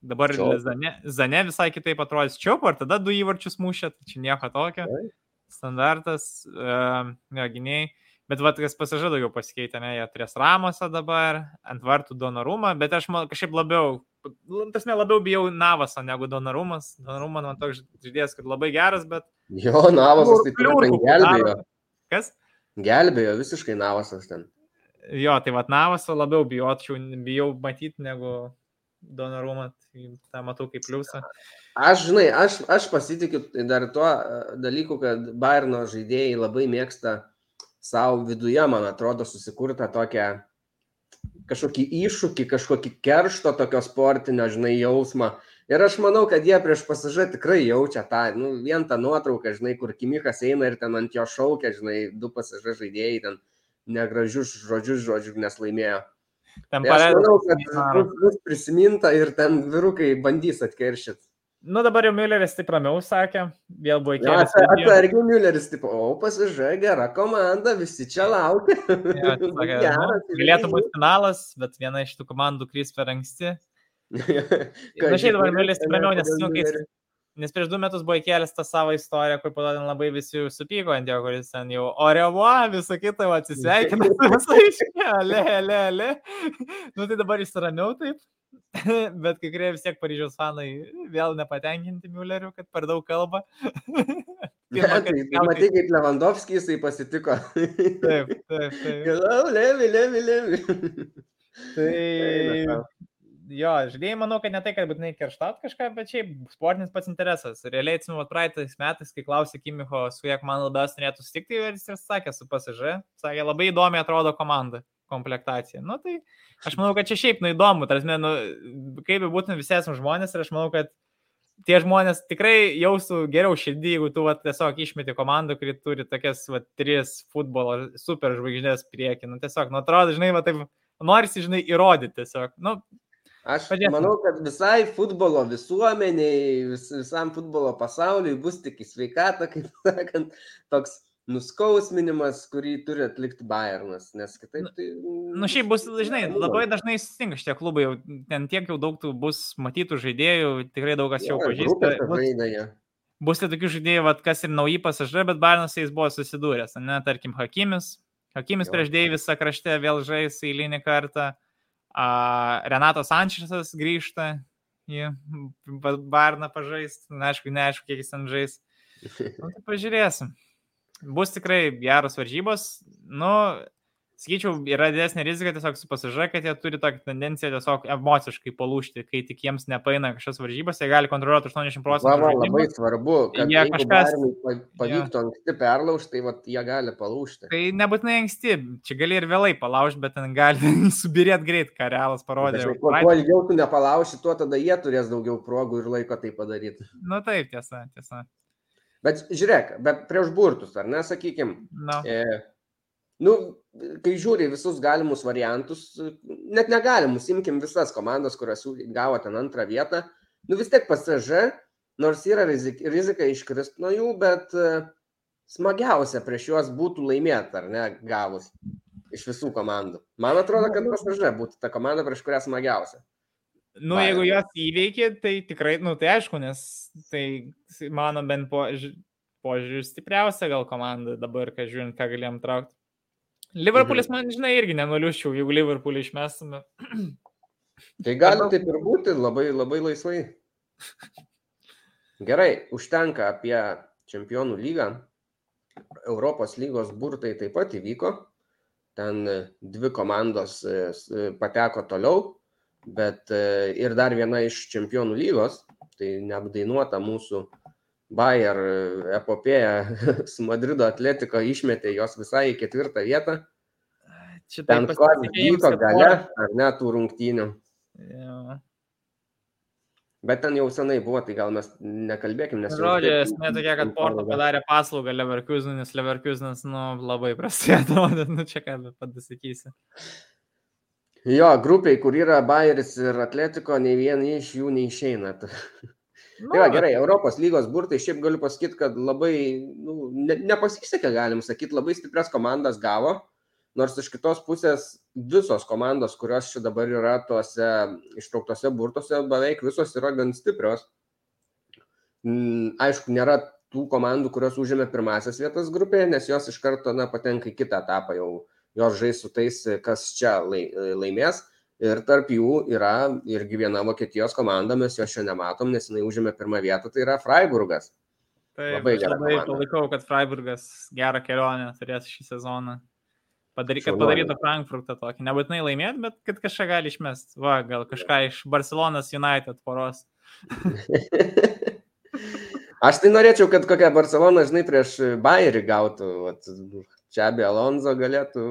dabar Zane, Zane visai kitaip atrodys Čiaupo, ar tada du įvarčius mušė, tai čia nieko tokio. Taip standartas, uh, jo, gyniai. Bet va, kas pasižada daugiau pasikeitė, ne, jie turės Ramosą dabar, ant vartų Donarumą, bet aš man kažkaip labiau, tas ne labiau bijau Navasą negu Donarumas. Donarumas man toks žaidėjas, kad labai geras, bet... Jo, Navasas tai ten gelbėjo. Kas? Gelbėjo visiškai Navasas ten. Jo, tai va, Navasą labiau bijočiau, bijau matyti negu Donarumą, tai tą matau kaip pliusą. Aš, žinai, aš, aš pasitikiu dar tuo e, dalyku, kad Bairno žaidėjai labai mėgsta savo viduje, man atrodo, susikurtą tokią kažkokį iššūkį, kažkokį keršto tokio sportinio, žinai, jausmą. Ir aš manau, kad jie prieš pasažą tikrai jaučia tą, nu, vien tą nuotrauką, žinai, kur Kimikas eina ir ten ant jo šaukia, žinai, du pasažą žaidėjai ten negražius žodžius žodžių, nes laimėjo. Ten tai aš manau, kad bus, bus prisiminta ir ten virukai bandys atkeršyti. Nu dabar jau Mülleris taip ramiau sakė, vėl buvo iki... Atsargiai Mülleris, taip, o pasižai, gera komanda, visi čia laukia. Ja, sakė, nu, galėtų būti finalas, bet viena iš tų komandų krys per anksti. Na šiaip dabar Mülleris ramiau, nes, nu, kai, nes prieš du metus buvo įkėlęs tą savo istoriją, kur po to ten labai visi supyko ant jo, kuris ten jau orevo, visą kitą atsisveikina su visais, ale, ale, ale. Nu tai dabar jis ramiau taip, bet kai kurie vis tiek Paryžiaus fanai vėl nepatenkinti Mülleriu, kad per daug kalba. Pirma, tai, matai, kaip Lewandowski jisai pasitiko. taip, taip, taip. Galau, levi, levi, levi. tai jo, žaidėjai manau, kad ne tai, kad būtinai kerštat kažką, bet šiaip sportinis pats interesas. Realiai atsimenu, praeitais metais, kai klausė Kimicho, su kiek man labiausiai norėtų sutikti, ir jis ir sakė su pasižė, sakė, labai įdomi atrodo komanda komplektacija. Nu, tai aš manau, kad čia šiaip nu įdomu, tarsi, nu, kaip būtum visi esame žmonės ir aš manau, kad tie žmonės tikrai jaustų geriau širdį, jeigu tu va, tiesiog išmeti komandą, kuri turi tokias va, tris futbolo super žvaigždės priekį. Nu, tiesiog, nu, atrodo, žinai, va, taip, norisi, žinai, įrodyti tiesiog. Nu, Aš Padėsim. manau, kad visai futbolo visuomeniai, vis, visam futbolo pasauliui bus tik į sveikatą, kaip sakant, toks nuskausminimas, kurį turi atlikti Bayernas, nes kitaip tai... Na, nu, šiaip bus, žinai, labai dažnai susitinka šitie klubai, jau, ten tiek jau daug bus matytų žaidėjų, tikrai daug kas jau pažįsta. Bus, bus tai tokių žaidėjų, vat, kas ir nauji pasažai, bet Bayernas jais buvo susidūręs, ne, tarkim, Hakimis. Hakimis jo. prieš Deivisą krašte vėl žais eilinį kartą. A, Renato Sančesas grįžta į Bayerną pažaisti, na, aišku, neaišku, kiek jis ten žais. Nu, tai pažiūrėsim bus tikrai geros varžybos. Nu, sakyčiau, yra didesnė rizika tiesiog su pasiža, kad jie turi tokią tendenciją tiesiog emociškai palūšti, kai tik jiems nepaina kažkokios varžybos, jie gali kontroliuoti 80 procentų. Va, labai svarbu, kad jie kažkas pavyktų ja. anksti perlaužti, tai vat, jie gali palūšti. Tai nebūtinai anksti, čia gali ir vėlai palaužti, bet ten gali subirėti greit, ką realas parodė. Tačiau, kuo, kuo ilgiau tu nepalauši, tuo tada jie turės daugiau progų ir laiko tai padaryti. Na nu, taip, tiesa, tiesa. Bet žiūrėk, bet prieš burtus, ar ne, sakykim, no. e, nu, kai žiūri visus galimus variantus, net negalimus, imkim visas komandas, kurios gavo ten antrą vietą, nu vis tiek pasižė, nors yra rizika, rizika iškrist nuo jų, bet e, smagiausia prieš juos būtų laimėti, ar ne, gavus iš visų komandų. Man atrodo, kad pasižė būtų ta komanda, prieš kurią smagiausia. Nu, jeigu jos įveikė, tai tikrai, nu, tai aišku, nes tai mano bent po, požiūrį stipriausia gal komanda dabar, kai žiūrint, ką galėjom traukti. Liverpoolis mhm. man, žinai, irgi nenuliuščiau, jeigu Liverpoolį išmestume. Tai gali taip ir būti, labai, labai laisvai. Gerai, užtenka apie čempionų lygą. Europos lygos burtai taip pat įvyko. Ten dvi komandos e, pateko toliau. bet e, ir dar viena iš čempionų lygos, tai neapdainuota mūsų Bayer epopėja su Madrido atletiko išmetė jos visai į ketvirtą vietą. Šitą Ten kas vyko gale, ar ne, tų rungtynių. Ja. Bet ten jau senai buvo, tai gal mes nekalbėkim, nes... Žodžiu, esmė tokia, kad Porto padarė paslaugą Leverkusenui, nes Leverkusenas, nu, labai prastai atrodė, nu, čia ką padasakysi. Jo, grupiai, kur yra Bayeris ir Atletiko, nei vieni iš jų neišeina. Nu, Tai va, gerai, Europos lygos burtai, šiaip galiu pasakyti, kad labai, nu, ne, nepasisekė, galim sakyti, labai stiprias komandas gavo, nors iš kitos pusės visos komandos, kurios čia dabar yra tuose ištrauktose burtuose, beveik visos yra gan stiprios. Mm, Aišku, nėra tų komandų, kurios užėmė pirmasias vietas grupėje, nes jos iš karto, na, patenka į kitą etapą, jau jos žais su tais, kas čia lai- laimės. Ir tarp jų yra irgi viena Vokietijos komanda, mes jo šiandien nematom, nes jinai užėmė pirmą vietą, tai yra Freiburgas. Taip, labai aš gera labai komanda. palaikau, kad Freiburgas gerą kelionę turės šį sezoną. Padary, kad padarytų Frankfurtą tokį. Nebūtinai laimėti, bet kad kažką gali išmesti. Va, gal kažką iš Barcelonas United poros. Aš tai norėčiau, kad kokią Barceloną, žinai, prieš Bayerį gautų. Vat, čia abi Alonso galėtų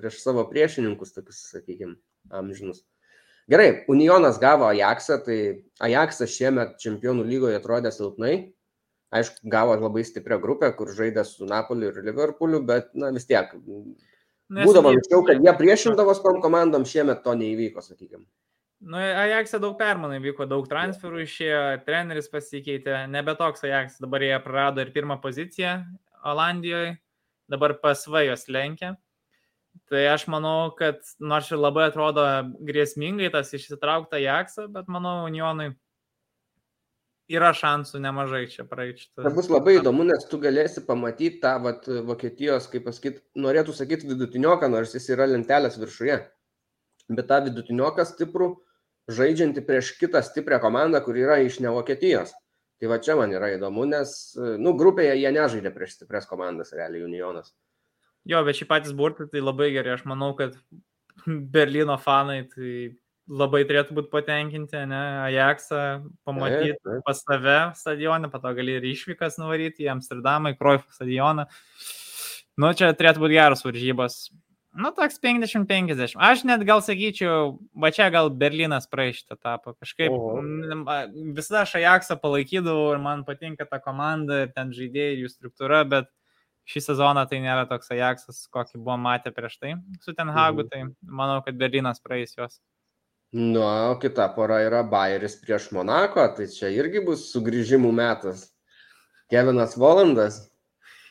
prieš savo priešininkus, tokius, sakykime, amžinus. Gerai, Unionas gavo Ajaxą, tai Ajaxas šiemet čempionų lygoje atrodė silpnai. Aišku, gavo labai stiprią grupę, kur žaidė su Napoliu ir Liverpooliu, bet, na, vis tiek. Nu, Būdavo anksčiau, kad jie priešindavo tom komandom, šiemet to neįvyko, sakykime. Nu, Ajaxe daug permainų vyko, daug transferų išėjo, treneris pasikeitė, nebe toks Ajax, dabar jie prarado ir pirmą poziciją Olandijoje, dabar PSV jos lenkia. Tai aš manau, kad nors ir labai atrodo grėsmingai tas išsitraukta Ajaxą, bet manau, Unionui yra šansų nemažai čia praeiti. Tai bus labai įdomu, nes tu galėsi pamatyti tą vat, Vokietijos, kaip pasakyti, norėtų sakyti vidutinioką, nors jis yra lentelės viršuje. Bet tą vidutinioką stiprų, žaidžiantį prieš kitą stiprią komandą, kur yra iš ne Vokietijos. Tai va čia man yra įdomu, nes, nu, grupėje jie nežaidė prieš stiprias komandas, realiai Unionas. Jo, bet šį patys burtai tai labai gerai. Aš manau, kad Berlyno fanai tai labai turėtų būti patenkinti, ne? Ajaxą pamatyti Taip, taip. pas save stadioną, po to gali ir išvykas nuvaryti į Amsterdamą, į Kroifo stadioną. Nu, čia turėtų būti geros varžybos. Nu, toks 50-50. Aš net gal sakyčiau, va čia gal Berlynas praeis šitą etapą. Kažkaip Oho. visada aš Ajaxą palaikydavau ir man patinka ta komanda ir ten žaidėjai, jų struktūra, bet šį sezoną tai nėra toks Ajaxas, kokį buvo matę prieš tai su Tenhagu, Mhm. tai manau, kad Berlynas praeis juos. Nu, o kita pora yra Bayeris prieš Monako, tai čia irgi bus sugrįžimų metas. Kevinas Volandas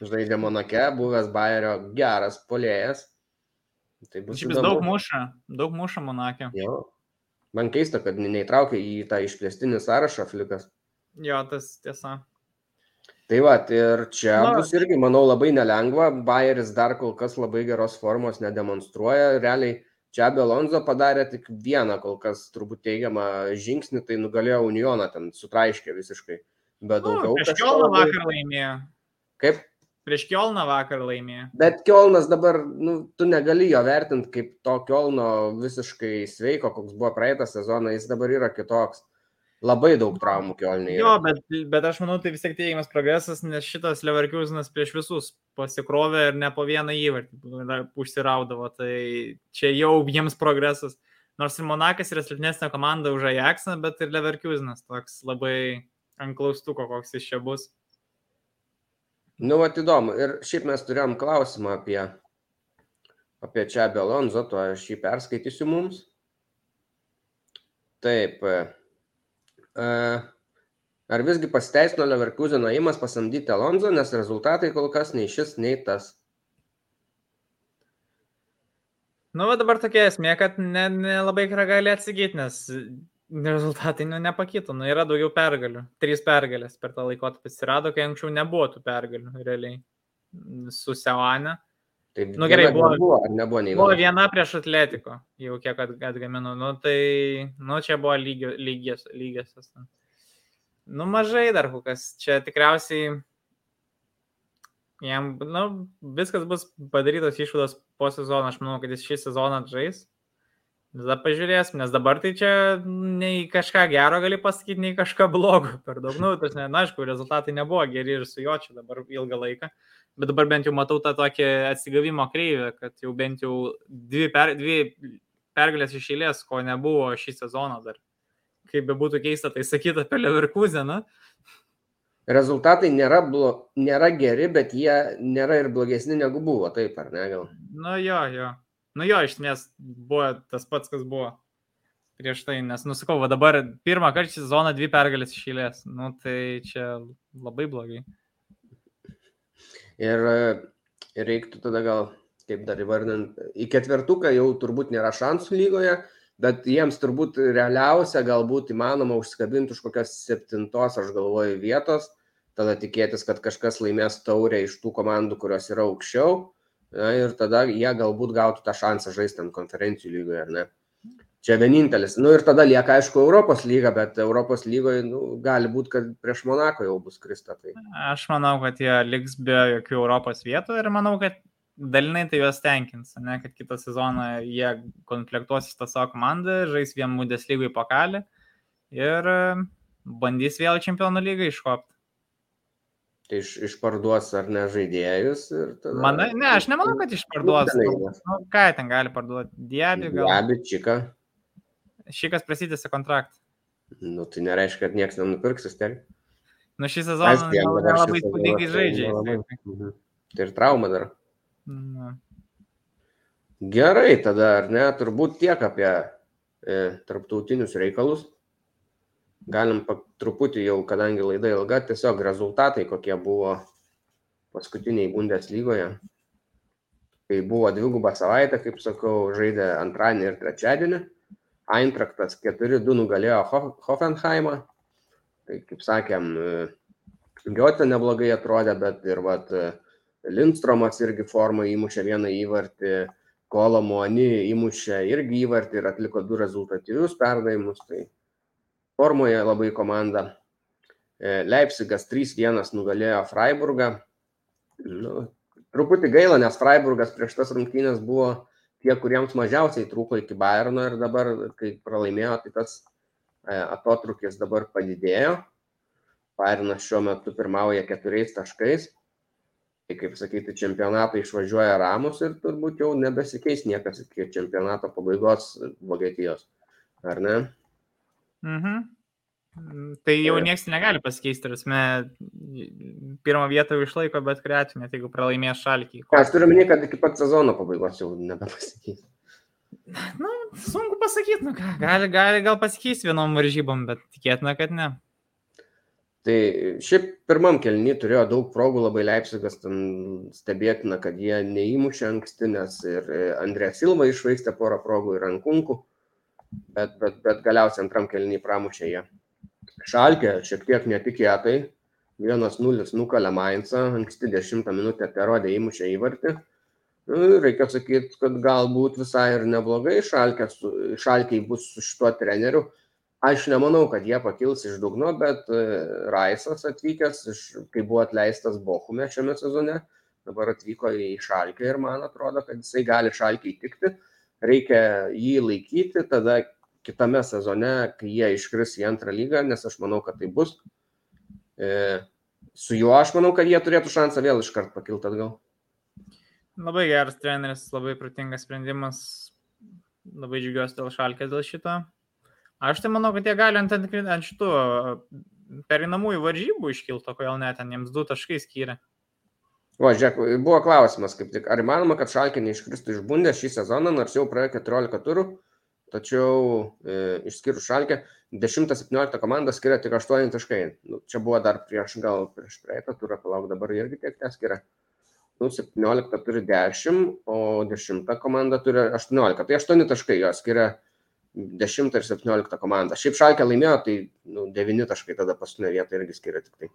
žaidė Monake, buvęs Bayerio geras polėjas. Tai bus Šiaip jis daug muša, daug muša Monakė. Jo. Man keista, kad neįtraukė į tą išplėstinį sąrašą flikas. Jo, tas tiesa. Tai va, ir čia Na. Bus irgi, manau, labai nelengva. Bayeris dar kol kas labai geros formos nedemonstruoja. Realiai čia Belonzo padarė tik vieną kol kas turbūt teigiamą žingsnį, tai nugalėjo Unioną ten, sutraiškė visiškai. Bet Nu, daugiau prieš Kielną labai- vakar laimėjo. Kaip? Prieš Kielną vakar laimėjo. Bet Kielnas dabar, nu, tu negali jo vertinti kaip to Kielno visiškai sveiko, koks buvo praeitą sezoną, jis dabar yra kitoks. Labai daug traumų Kielnė. Jo, bet, bet aš manau, tai vis tiek teigiamas progresas, nes šitas Leverkusenas prieš visus pasikrovė ir ne po vieną įvartį užsiraudavo. Tai čia jau jiems progresas. Nors ir Monakas yra silpnesnė komanda už Ajaxą, bet ir Leverkusenas toks labai ant klaustuko, koks jis čia bus. Nu, va, įdomu. Ir šiaip mes turėjom klausimą apie, apie čia Belonzo, to aš jį perskaitysiu mums. Taip. Ar visgi pasiteisino Leverkuseno įimas pasamdyti Alonso, nes rezultatai kol kas nei šis, nei tas. Nu, va dabar tokia esmė, kad nelabai ne, ne gali atsigyti, nes rezultatai nu, nepakito. Nu, yra daugiau pergalių. Trys pergalės per tą laikotarpį atsirado, kai anksčiau nebuvo tų pergalių realiai. Su Seoane. Tai Nu, gerai, buvo- buvo, nebuvo nei Buvo viena? prieš Atletiko, jau kiek at- atgamino. Nu, tai, nu, čia buvo lygio, lygias, lygiasios. Nu, mažai dar kokias. Čia tikriausiai jam, nu, viskas bus padarytos išvados po sezono. Aš manau, kad jis šį sezoną žais. Tada pažiūrėsim, nes dabar tai čia nei kažką gero gali pasakyti, nei kažką blogo per daug. Nu, tas ne, na, aišku, rezultatai nebuvo geri ir su juo čia dabar ilgą laiką. Bet dabar bent jau matau tą tokį atsigavimo kreivę, kad jau bent jau dvi, per, dvi pergalės iš eilės, ko nebuvo šį sezoną dar. Kaip be būtų keista, tai sakyti apie Leverkuseną. Rezultatai nėra, blo, nėra geri, bet jie nėra ir blogesni negu buvo, taip ar ne gal? Nu jo, jo. Nu jo, iš esmės buvo tas pats, kas buvo prieš tai, nes nusakau, va dabar pirmą kartą sezoną dvi pergalės išėlės. Nu tai čia labai blogai. Ir reiktų tada gal, kaip dar įvardinant, į ketvertuką jau turbūt nėra šansų lygoje, bet jiems turbūt realiausia galbūt įmanoma užsikabinti už kokios septintos, aš galvoju, vietos, tada tikėtis, kad kažkas laimės taurę iš tų komandų, kurios yra aukščiau na, ir tada jie galbūt gautų tą šansą žaisti ant konferencijų lygoje, ar ne? Čia vienintelis. Nu ir tada lieka, aišku, Europos lyga, bet Europos lygoje nu, gali būti, kad prieš Monako jau bus krista. Tai. Aš manau, kad jie liks be jokių Europos vietų ir manau, kad dalinai tai juos tenkins, ne, kad kitą sezoną jie konfliktuos į tą savo komandą, žais vien Mudes lygui pakalį ir bandys vėl čempionų lygą iškopti iš, išparduos ar ne žaidėjus. Tada... Manai, ne, aš nemanau, kad išparduos. Nu, nu, ką ten gali parduoti? Diabi gal. Diabi, Čika. Šikas prasidėsi kontraktą. Nu, tai nereiškia, kad niekas nenupirks vis tiek. Nu, šį sezoną labai spūdingai žaidžia. Tai ir trauma dar. Na. Gerai, tada ar ne, turbūt tiek apie e, tarptautinius reikalus galim truputį jau, kadangi laida ilga, tiesiog rezultatai, kokie buvo paskutiniai Bundeslygoje. Tai buvo dvigubą savaitę, kaip sakau, žaidė antradienį ir trečiadienį. Eintraktas 4-2 nugalėjo Hoffenheimą. Tai kaip sakėm, Giotė neblogai atrodė, bet ir vat, Lindstromas irgi formą įmušė vieną įvartį, Kolo Moni įmušė irgi įvartį ir atliko du rezultatyvius perdavimus. Tai formoje labai komanda. E, Leipzigas 3-1 nugalėjo Freiburgą. Nu, truputį gaila, nes Freiburgas prieš tas rungtynės buvo tie, kuriems mažiausiai trūko iki Bayerno ir dabar, kai pralaimėjo, tai tas e, atotrukis dabar padidėjo. Bayernas šiuo metu pirmauja keturiais taškais. Tai kaip sakyti, čempionatą išvažiuoja ramus ir turbūt jau nebesikeis niekas iki čempionato pabaigos Vokietijos. Ar ne? Mhm. Tai jau niekas negali pasikeisti, tarsi, pirmą vietą išlaiko bet krečiu, net jeigu pralaimės šalkį. Aš turiu minėti, kad iki pat sezono pabaigos jau nebepasikeis. Na, sunku pasakyti, nu ką, gali, gali gal pasikeis vienom varžybom, bet tikėtina, kad ne. Tai šiaip pirmam kelnį turėjo daug progų, labai Leipzigas ten stebėtina, kad jie neįmušė anksti, nes ir Andrė Silva išvaistė porą progų ir Rankunkų bet, bet, bet galiausiai antram kelniui pramušė jie. Šalkė šiek tiek netikėtai, 1-0 nukalė Mainzą, anksti 10 minutę terodė įmušė įvartį. Nu, reikia sakyti, kad galbūt visai ir neblogai šalkiai bus su šituo treneriu. Aš nemanau, kad jie pakils iš dugno, bet e, Raisas atvykęs, iš, kai buvo atleistas Bochume šiame sezone, dabar atvyko į šalkę ir man atrodo, kad jisai gali šalkiai tikti reikia jį laikyti, tada kitame sezone, kai jie iškris į antrą lygą, nes aš manau, kad tai bus. E, su juo aš manau, kad jie turėtų šansą vėl iškart pakilti atgal. Labai geras treneris, labai protingas sprendimas. Labai džiugiuosi dėl šalkės dėl šito. Aš tai manau, kad jie gali ant, ant šitų perinamųjų varžybų iškilto, kodėl net ten jiems du taškai skyrė. O, žiūrėk, buvo klausimas, kaip tik, ar įmanoma, kad Šalkė neiškristų iš bundės šį sezoną, nors jau praėjo 14 turų, tačiau e, išskyrus Šalkė, 10-17 komanda skiria tik 8 taškai. Nu, čia buvo dar prieš, gal prieš praeitą turą, palauk dabar irgi tiek ten skiria. Nu, 17 turi 10, o 10 komanda turi 18, tai 8 taškai jos skiria 10 ir 17 komanda. Šiaip Šalkė laimėjo, tai nu, 9 taškai tada paskutinė vieta irgi skiria tik tai.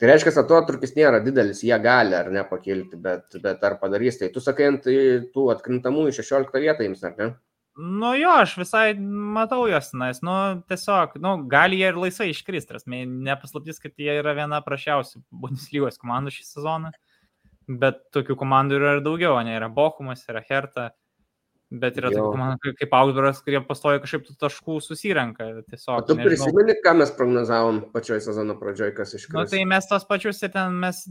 Tai reiškia, atotrukis nėra didelis, jie gali ar ne pakilti, bet, bet ar padarys tai? Tu sakai, ant tų atkrintamųjų 16 vietą jums, ar ne? Nu jo, aš visai matau jos, nes, nu, tiesiog, nu, gali jie ir laisvai iškristi, nepaslaptis, kad jie yra viena prašiausių Bundeslygos komandų šį sezoną, bet tokių komandų yra ir daugiau, ne, yra Bochumas, yra Herta, Bet yra tokių komandų kaip- Augsburgas, kurie pastoja kažkaip tų taškų susirenka. O Tiesiog. tu nežinau. prisimeni, ką mes prognozavom pačioj sezono pradžioj, kas Nu, iškris? tai mes tos pačius ir ten mes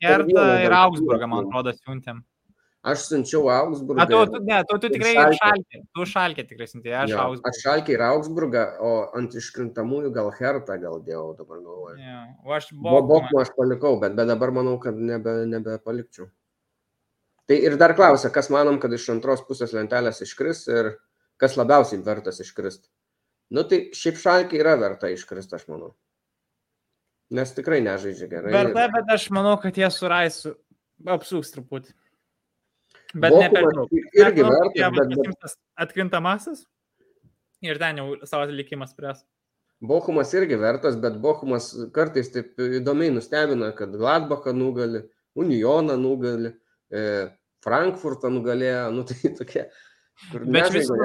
per Hertą ir Augsburgą, man atrodo, siuntėm. Aš siunčiau Augsburgą. A, tu, ne, tu, tu tikrai Schalke. šalkė. Tu šalkė tikrai siuntė, aš Jo, Augsburgą. Aš šalkiai ir Augsburgą, o ant iškrintamųjų gal Hertą gal dėjau, dabar galvoju. Jo, O aš Bo- Bokumą. Bokumą aš palikau, bet, bet dabar manau, kad nebe, nebepalikčiau. Tai ir dar klausia, kas manom, kad iš antros pusės lentelės iškris ir kas labiausiai vertas iškristi. Nu tai šiaip šalkiai yra verta iškristi, aš manau. Nes tikrai nežaidžia gerai. Verta, bet aš manau, kad jie suraisų. Apsūks truputį. Bet ne per daug. irgi vertas, bet, bet Atkrintamasis. Ir ten jau savo likimas spręs. Bochumas irgi vertas, bet Bochumas kartais taip įdomiai nustebina, kad Gladbachą nugali, Unioną nugali, e, Frankfurtą nugalėjo, nu tai tokie. Bet visos,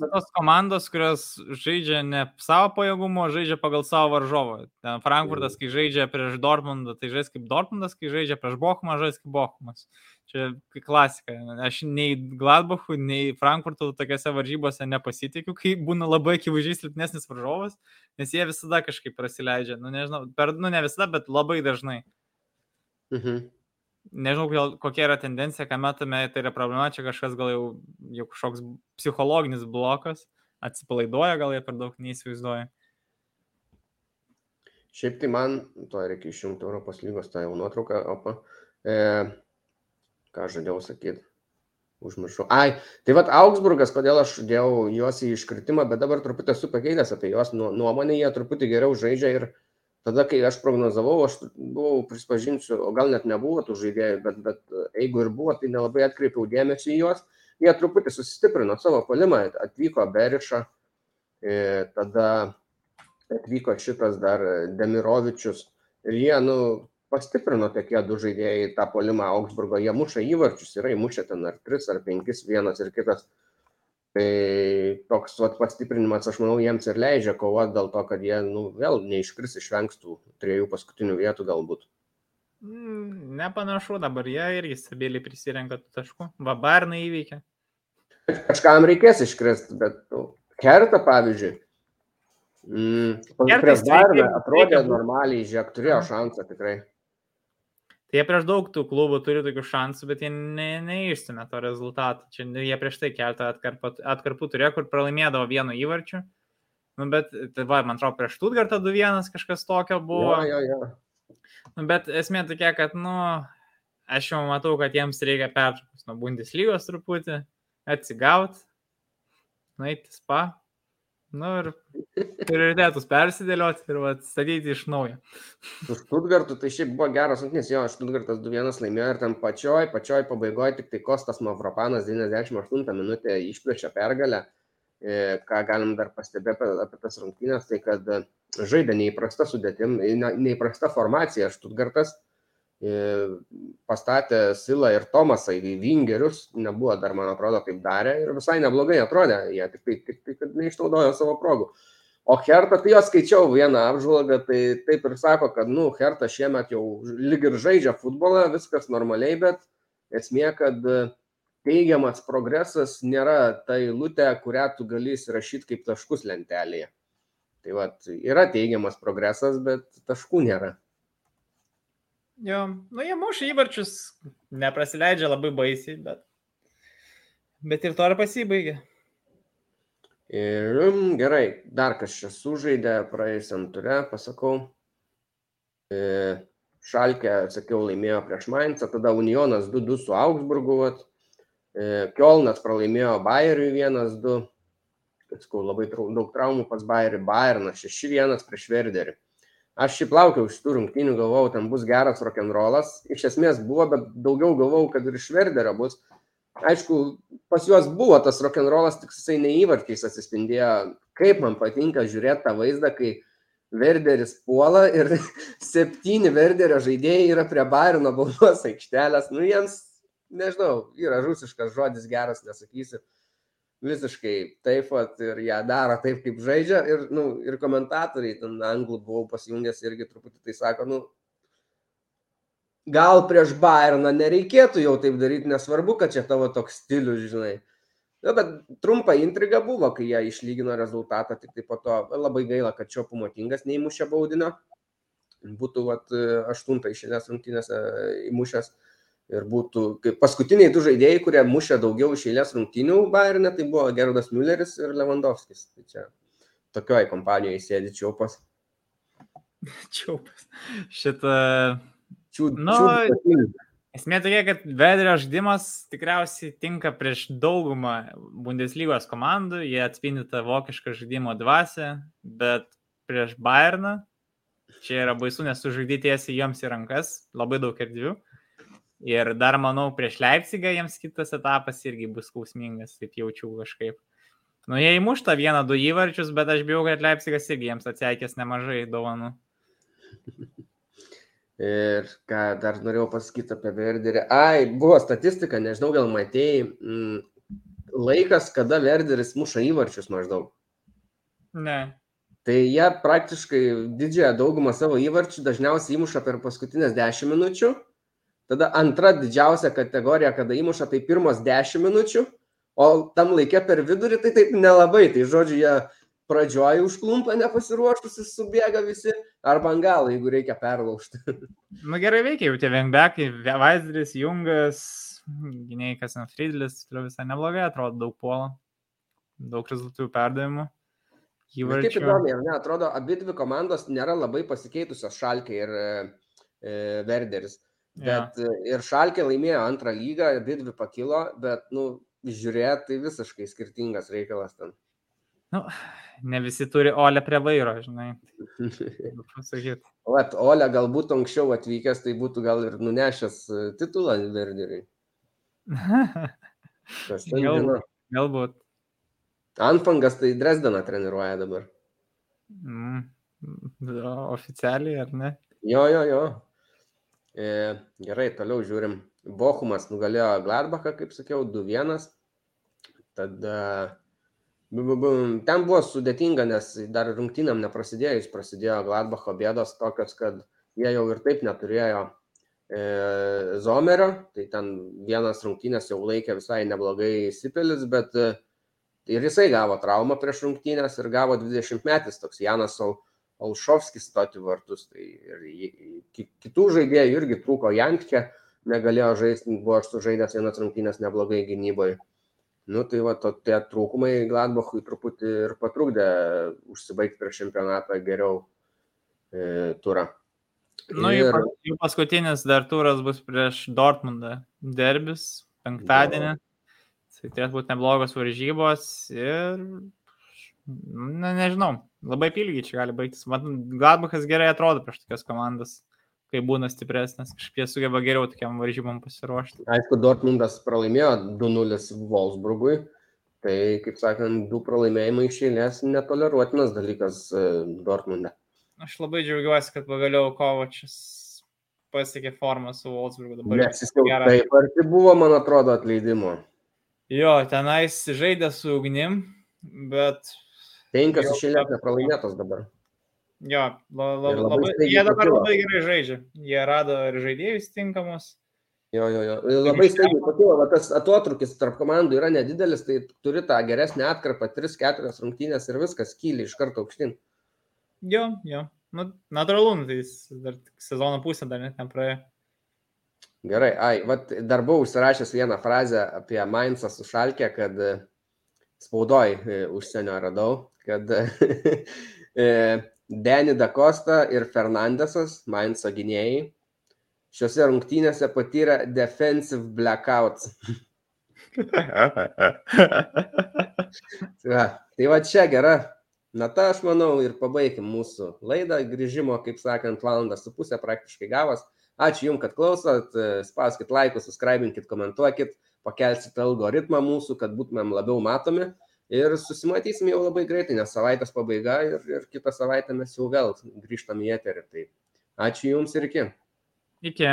tos komandos, kurios žaidžia ne savo pajėgumo, žaidžia pagal savo varžovą. Ten Frankfurtas, kai žaidžia prieš Dortmundą, tai žais kaip Dortmundas, kai žaidžia prieš Bochumą, žais kaip Bochumas. Čia klasika. Aš nei Gladbachų, nei Frankfurtų tokiuose varžybose nepasitikiu, kai būna labai akivaizdžiai silpnesnis varžovas, nes jie visada kažkaip prasileidžia. Nu, nežinau, per, nu ne visada, bet labai dažnai. Mhm. Nežinau, kokia yra tendencija, ką matome, tai yra problema, čia kažkas gal jau, jau kažkoks psichologinis blokas, atsipalaiduoja, gal jie per daug neįsivaizduoja. Šiaip tai man, to reikia išjungti Europos lygos tą jau nuotrauką, opa. E, ką žadėjau sakyti? Užmiršau. Ai, tai vad Augsburgas, kodėl aš dėjau juos į iškritimą, bet dabar truputį esu pakeitęs apie juos nuo- nuomonę, jie truputį geriau žaidžia ir tada, kai aš prognozavau, aš buvau, prispažinsiu, o gal net nebuvo tų žaidėjų, bet, bet jeigu ir buvo, tai nelabai atkreipiau dėmesį į juos. Jie truputį sustiprino savo palimą, atvyko Beriša, e, tada atvyko šitas dar Demirovičius ir jie, nu, pastiprino tokie du žaidėjai tą polimą Augsburgo, jie muša įvarčius, yra įmušę ten ar 3 ar 5, vienas ir kitas. Tai toks vat, pastiprinimas, aš manau, jiems ir leidžia kovoti dėl to, kad jie, nu, vėl neiškris išvengs tų trijų paskutinių vietų galbūt. Mm, Nepanašu, dabar jie irgi stabiliai prisirenka tų taškų. Vabarnai įveikia. Kažkam reikės iškristi, bet nu, Hertha, pavyzdžiui, mm, prieš Bayerną atrodė normaliai, žiūrėk, turėjo šansą tikrai. Tai jie prieš daug tų klubų turi tokių šansų, bet jie ne, neišstumė to rezultato. Čia jie prieš tai keltą atkarpą, atkarpų turėjo, kur pralaimėdavo vienu įvarčiu. Nu, bet, tai va, man atrodo, prieš Stuttgartą 2-1 kažkas tokio buvo. Jo, jo, jo. Nu, bet esmė tokia, kad, nu, aš jau matau, kad jiems reikia pertraukus nuo Bundeslygos truputį, atsigauti, nueiti spa, nu ir prioritetus persidėlioti ir va, statyti iš naujo. Su Stuttgartu tai šiaip buvo geras rungtynės, jo, Stuttgartas 2-1 laimėjo ir ten pačioj, pačioj pabaigoje tik tai Kostas Mavropanas 98 minutę išplėšė pergalę. E, Ką galim dar pastebėti apie, tas rungtynės, tai kad žaidė neįprasta sudėtim, ne- neįprasta formacija Stuttgartas. Pastatė Silą ir Tomasą į Vingerius, nebuvo dar, man atrodo, taip darė ir visai neblogai atrodė, jie tik tai, tik tai kad neišnaudojo savo progų. O Hertha, tai jo skaičiau vieną apžvalgą, tai taip ir sako, kad, nu, Hertha šiemet jau lyg ir žaidžia futbolą, viskas normaliai, bet esmė, kad e, teigiamas progresas nėra ta eilutė, kurią tu gali įsirašyti kaip taškus lentelėje. Tai va, yra teigiamas progresas, bet taškų nėra. Jo, nu jie muša įvarčius, neprasileidžia labai baisiai, bet, bet ir to ir pasibaigė. Ir mm, gerai, dar kas čia sužaidė praėjusiam turė, pasakau. E, Šalkė, sakiau, laimėjo prieš Mainzą, tada Unionas 2-2 su Augsburgu, vat. E, Kielnas pralaimėjo Bayeriui 1-2. Sakau, labai trau- daug traumų pas Bayerį. Bayernas 6-1 prieš Verderį. Aš šiaip laukiau šitų rungtynių, galvojau, ten bus geras rock'n'rollas. Iš esmės buvo, bet daugiau galvojau, kad ir iš Verderio bus. Aišku, pas juos buvo tas rock'n'rollas, tik jisai neįvarčiais atsispindėjo. Kaip man patinka žiūrėti tą vaizdą, kai Verderis puola ir septyni Verderio žaidėjai yra prie Bairno baudos aikštelės. Nu, jiems, nežinau, yra rusiškas žodis geras, nesakysiu. Visiškai taip pat ir ją daro taip, kaip žaidžia. Ir, nu, ir komentatoriai, ten anglų buvau pasijungęs irgi truputį tai sako, nu, gal prieš Bayerną nereikėtų jau taip daryti, nesvarbu, kad čia tavo toks stilius, žinai. Na, bet trumpa intriga buvo, kai jie išlygino rezultatą, tik tai po to labai gaila, kad čia pumotingas neįmušė baudinio. Būtų vat, aštuntą išėlės rungtynėse įmušęs. Ir būtų, kaip paskutiniai du žaidėjai, kurie mušė daugiau išėlės rungtynių Bayernė, tai buvo Gerardas Mülleris ir Lewandowskis. Tai čia tokioj kompanijoje sėdi čiaupas. Čiaupas. Šitą. Čiū, Nu, čiū, Esmė tokia, kad Vederio žaidimas tikriausiai tinka prieš daugumą Bundeslygos komandų, jie atspindi tą vokišką žaidimo dvasę, bet prieš Bayerną čia yra baisu, nes sužaidyti tiesiai jiems į rankas, labai daug erdvių. Ir dar manau, prieš Leipzigą jiems kitas etapas irgi bus skausmingas, taip jaučiu kažkaip. Nu, jie įmušta vieną, du įvarčius, bet aš bijau, kad Leipzigas irgi jiems atsiekės nemažai dovanų. Ir ką dar norėjau pasakyti apie Verderį. Ai, buvo statistika, nežinau, gal matėjai, mm, laikas, kada Verderis muša įvarčius maždaug. Ne. Tai jie praktiškai didžiąją daugumą savo įvarčių dažniausiai įmuša per paskutinės 10 minučių. Tada antra didžiausia kategorija, kada įmuša, tai pirmos 10 minučių. O tam laikė per vidurį, tai taip nelabai. Tai žodžiu, jie pradžioje užklumpa nepasiruošusi, subėga visi, arba ant galo, jeigu reikia perlaužti. Nu gerai veikia jau tie vengbekai, Vaisdris, Jungas, gynėjai Kasan Friedlis, turiu visai neblogai, atrodo daug puolo, daug rezultatų perdavimų. Kaip Įvarčių. įdomu, ar ne, atrodo, abi dvi komandos nėra labai pasikeitusios Šalkė ir e, e, Verderis. Bet e, ir Šalkė laimėjo antrą lygą, abi dvi pakilo, bet, nu, žiūrėt, tai visiškai skirtingas reikalas ten. Nu, ne visi turi Olę prie vairo, žinai. Vat, Ole galbūt anksčiau atvykęs, tai būtų gal ir nunešęs e, titulą Verderiui. Kas ten Galbūt. Galbūt. Anfangas tai Dresdeną treniruoja dabar. Mm. Oficialiai, ar ne? Jo, jo, jo. E, gerai, toliau žiūrim. Bochumas nugalėjo Gladbachą, kaip sakiau, 2-1. Tada ten buvo sudėtinga, nes dar rungtynėm neprasidėjus prasidėjo Gladbacho bėdos tokios, kad jie jau ir taip neturėjo e, Zomerio, tai ten vienas rungtynės jau laikė visai neblogai Sipelis, bet e, ir jisai gavo traumą prieš rungtynės ir gavo 20 metis toks Janas Ol- Olšovskis stoti vartus. Tai ir kitų žaidėjų irgi trūko Jankčia, negalėjo žaisti, buvo aš sužaidęs vienas rungtynės neblogai gynyboje. Nu tai va, to, tie trūkumai Gladbachui truputį ir patrukdė užsibaigti prieš čempionatą geriau e, turą. Nu, jų, pas- jų paskutinis dar turas bus prieš Dortmundą. Derbis, penktadienį. Tai turės būti neblogos varžybos ir, na, nežinau, labai pilgiai čia gali baigtis. Man Gladbachas gerai atrodo prieš tokias komandas, kai būna stipresnės, kažkaip jie sugeba geriau tokiam varžybom pasiruošti. Aišku, Dortmundas pralaimėjo 2-0 Wolfsburgui. Tai, kaip sakant, du pralaimėjimai iš eilės netoleruotinas dalykas e, Dortmunde. Aš labai džiaugiuosi, kad pagaliau Kovačius pasiekė formą su Wolfsburgu dabar. Nes jis jau taip arti buvo, man atrodo, atleidimo. Jo, tenais žaidė su ugnim, bet Penkios Jau iš eilės tapo- nepralaimėtos dabar. jo, la, la, labai labai, jie dabar pakilo. labai gerai žaidžia. Jie rado ir žaidėjus tinkamus. Jo, jo, jo. Labai staigiai pakilo, va, tas atotrukis tarp komandų yra nedidelis, tai turi tą geresnę atkarpą, 3-4 rungtynės ir viskas kyli iš karto aukštyn. Jo, jo. Nu, natūralu, nu, tai jis dar sezono pusę dar net nepraėjo. Gerai, ai, vat, dar buvau užsirašęs vieną frazę apie Mainzą su Šalkė, kad e, spaudoj e, užsienio radau, kad e, Deni Dakosta ir Fernandesas, Mainzo gynėjai, šiuose rungtynėse patyrė defensive blackouts. Tai va, tai va čia gera. Na ta aš manau ir pabaikim mūsų laidą. Grįžimo, kaip sakant, valandą su pusę praktiškai gavos. Ačiū Jums, kad klausot. Spauskit laikus, subscribinkit, komentuokit, pakelsit algoritmą mūsų, kad būtumėm labiau matomi. Ir susimatysim jau labai greitai, nes savaitės pabaiga ir, ir kitą savaitę mes jau vėl grįžtam į eterį. Tai ačiū Jums ir iki. Iki.